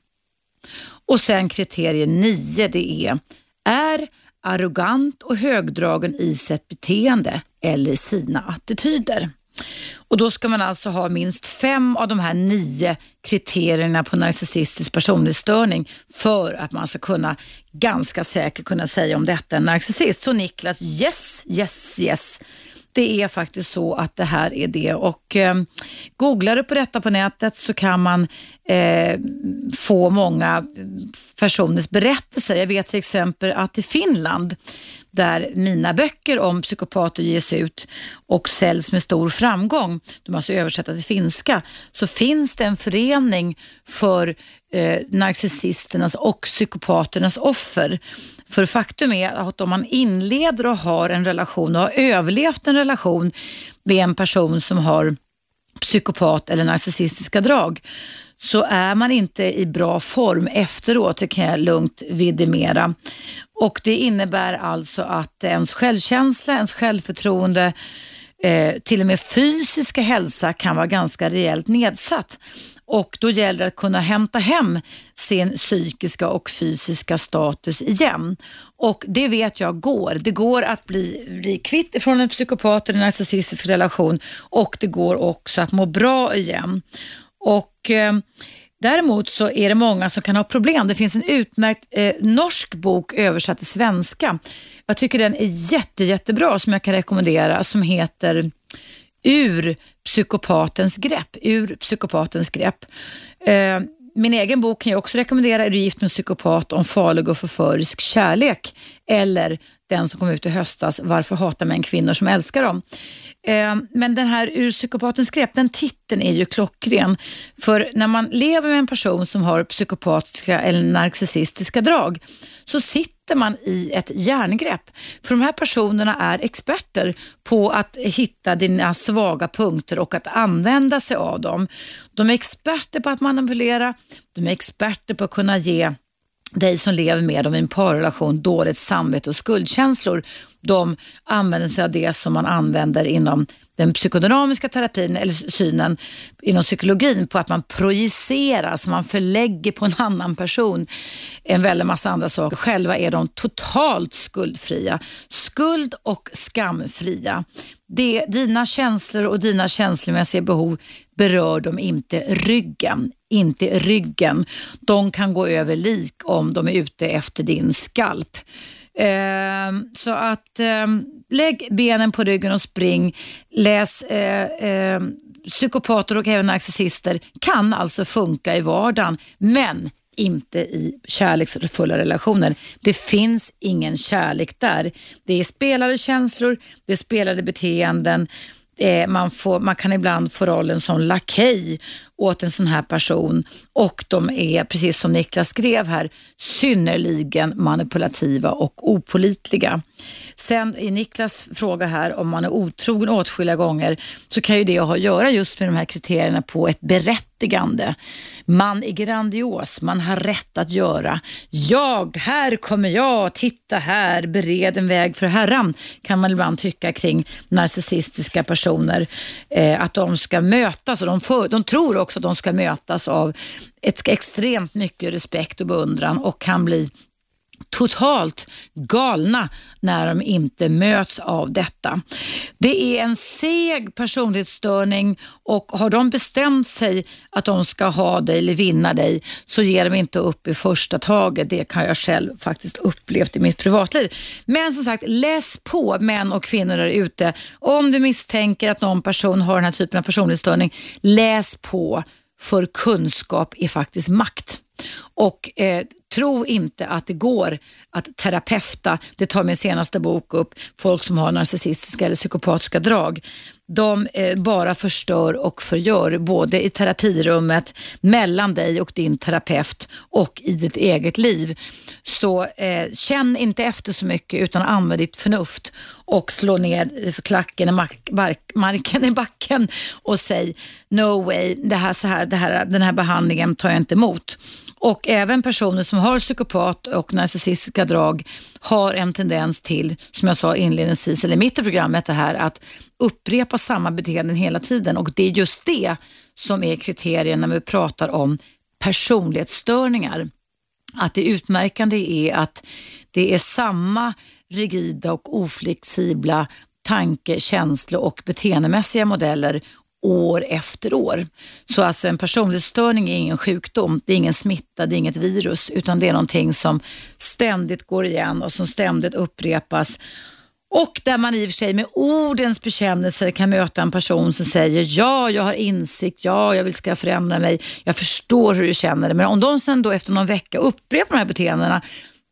Och sen kriterie 9 det är är arrogant och högdragen i sitt beteende eller sina attityder. Och Då ska man alltså ha minst fem av de här nio kriterierna på narcissistisk personlighetsstörning för att man ska kunna ganska säkert kunna säga om detta är en narcissist. Så Niklas, yes, yes, yes. Det är faktiskt så att det här är det och eh, googlar du på detta på nätet så kan man eh, få många personers berättelser. Jag vet till exempel att i Finland där mina böcker om psykopater ges ut och säljs med stor framgång, de är alltså översatta till finska, så finns det en förening för eh, narcissisternas och psykopaternas offer. För faktum är att om man inleder och har en relation och har överlevt en relation med en person som har psykopat eller narcissistiska drag så är man inte i bra form efteråt, det kan jag lugnt vidimera. Och det innebär alltså att ens självkänsla, ens självförtroende, eh, till och med fysiska hälsa kan vara ganska rejält nedsatt. Och då gäller det att kunna hämta hem sin psykiska och fysiska status igen. Och det vet jag går. Det går att bli, bli kvitt från en psykopat eller en narcissistisk relation och det går också att må bra igen. Och eh, Däremot så är det många som kan ha problem. Det finns en utmärkt eh, norsk bok översatt till svenska. Jag tycker den är jätte, jättebra som jag kan rekommendera som heter Ur psykopatens grepp. Ur psykopatens grepp. Eh, min egen bok kan jag också rekommendera. Är du gift med en psykopat om farlig och förförisk kärlek? Eller den som kom ut i höstas, Varför hatar män kvinnor som älskar dem? Eh, men den här Ur psykopatens grepp, den titeln är ju klockren. För när man lever med en person som har psykopatiska eller narcissistiska drag så sitter man i ett järngrepp. För de här personerna är experter på att hitta dina svaga punkter och att använda sig av dem. De är experter på att manipulera, de är experter på att kunna ge dig som lever med dem i en parrelation dåligt samvete och skuldkänslor. De använder sig av det som man använder inom den psykodynamiska terapin eller synen inom psykologin på att man projicerar, så man förlägger på en annan person en väldig massa andra saker. Själva är de totalt skuldfria. Skuld och skamfria. Det, dina känslor och dina känslomässiga behov berör de inte ryggen. Inte ryggen. De kan gå över lik om de är ute efter din skalp. Eh, så att eh, lägg benen på ryggen och spring. Läs eh, eh, psykopater och även narcissister kan alltså funka i vardagen, men inte i kärleksfulla relationer. Det finns ingen kärlek där. Det är spelade känslor, det är spelade beteenden. Eh, man, får, man kan ibland få rollen som lakej åt en sån här person och de är, precis som Niklas skrev här, synnerligen manipulativa och opolitliga. Sen i Niklas fråga här om man är otrogen åtskilliga gånger så kan ju det ha att göra just med de här kriterierna på ett berättigande. Man är grandios, man har rätt att göra. Jag, här kommer jag, titta här, bered en väg för Herran kan man ibland tycka kring narcissistiska personer. Eh, att de ska mötas och de, för, de tror också också att de ska mötas av ett extremt mycket respekt och beundran och kan bli totalt galna när de inte möts av detta. Det är en seg personlighetsstörning och har de bestämt sig att de ska ha dig eller vinna dig så ger de inte upp i första taget. Det kan jag själv faktiskt upplevt i mitt privatliv. Men som sagt, läs på män och kvinnor där ute. Om du misstänker att någon person har den här typen av personlighetsstörning, läs på för kunskap är faktiskt makt. Och eh, tro inte att det går att terapeuta, det tar min senaste bok upp, folk som har narcissistiska eller psykopatiska drag. De eh, bara förstör och förgör, både i terapirummet, mellan dig och din terapeut och i ditt eget liv. Så eh, känn inte efter så mycket utan använd ditt förnuft och slå ner klacken i mark, mark, marken i backen och säg no way, det här, så här, det här, den här behandlingen tar jag inte emot. Och även personer som har psykopat och narcissistiska drag har en tendens till, som jag sa inledningsvis, eller mitt i programmet, det här att upprepa samma beteenden hela tiden. Och det är just det som är kriterierna när vi pratar om personlighetsstörningar. Att det utmärkande är att det är samma rigida och oflexibla tanke, känslo och beteendemässiga modeller år efter år. Så alltså en personlighetsstörning är ingen sjukdom, det är ingen smitta, det är inget virus, utan det är någonting som ständigt går igen och som ständigt upprepas Och där man i och för sig med ordens bekännelser kan möta en person som säger ja, jag har insikt, ja, jag vill ska förändra mig, jag förstår hur du känner det. Men om de sen då efter någon vecka upprepar de här beteendena,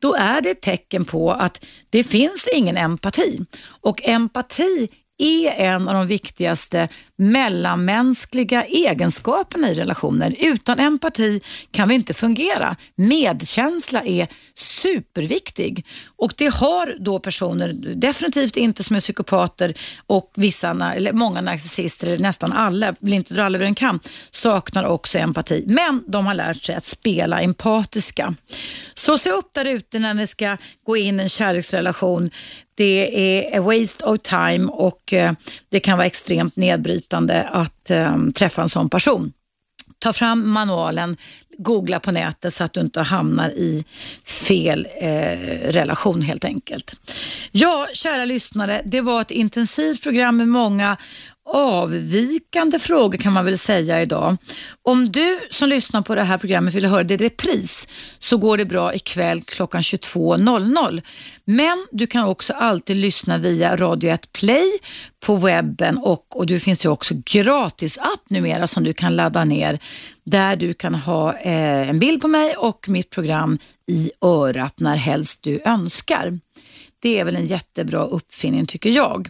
då är det ett tecken på att det finns ingen empati. Och empati är en av de viktigaste mellanmänskliga egenskaperna i relationer. Utan empati kan vi inte fungera. Medkänsla är superviktig och det har då personer, definitivt inte som är psykopater och vissa, eller många narcissister, eller nästan alla, vill inte dra alla över en kam, saknar också empati. Men de har lärt sig att spela empatiska. Så se upp där ute när ni ska gå in i en kärleksrelation. Det är a waste of time och eh, det kan vara extremt nedbrytande att um, träffa en sån person. Ta fram manualen, googla på nätet så att du inte hamnar i fel eh, relation helt enkelt. Ja, kära lyssnare, det var ett intensivt program med många avvikande frågor kan man väl säga idag. Om du som lyssnar på det här programmet vill höra det i repris så går det bra ikväll klockan 22.00. Men du kan också alltid lyssna via Radio 1 Play på webben och, och det finns ju också gratis app numera som du kan ladda ner där du kan ha eh, en bild på mig och mitt program i örat när helst du önskar. Det är väl en jättebra uppfinning tycker jag.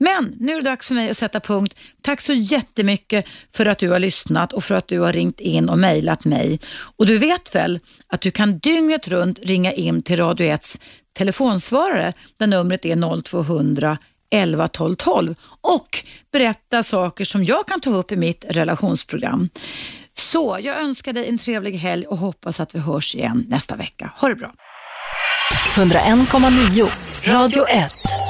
Men nu är det dags för mig att sätta punkt. Tack så jättemycket för att du har lyssnat och för att du har ringt in och mejlat mig. Och du vet väl att du kan dygnet runt ringa in till Radio 1s telefonsvarare där numret är 0200 11 12 12 och berätta saker som jag kan ta upp i mitt relationsprogram. Så jag önskar dig en trevlig helg och hoppas att vi hörs igen nästa vecka. Ha det bra. 101,9 Radio 1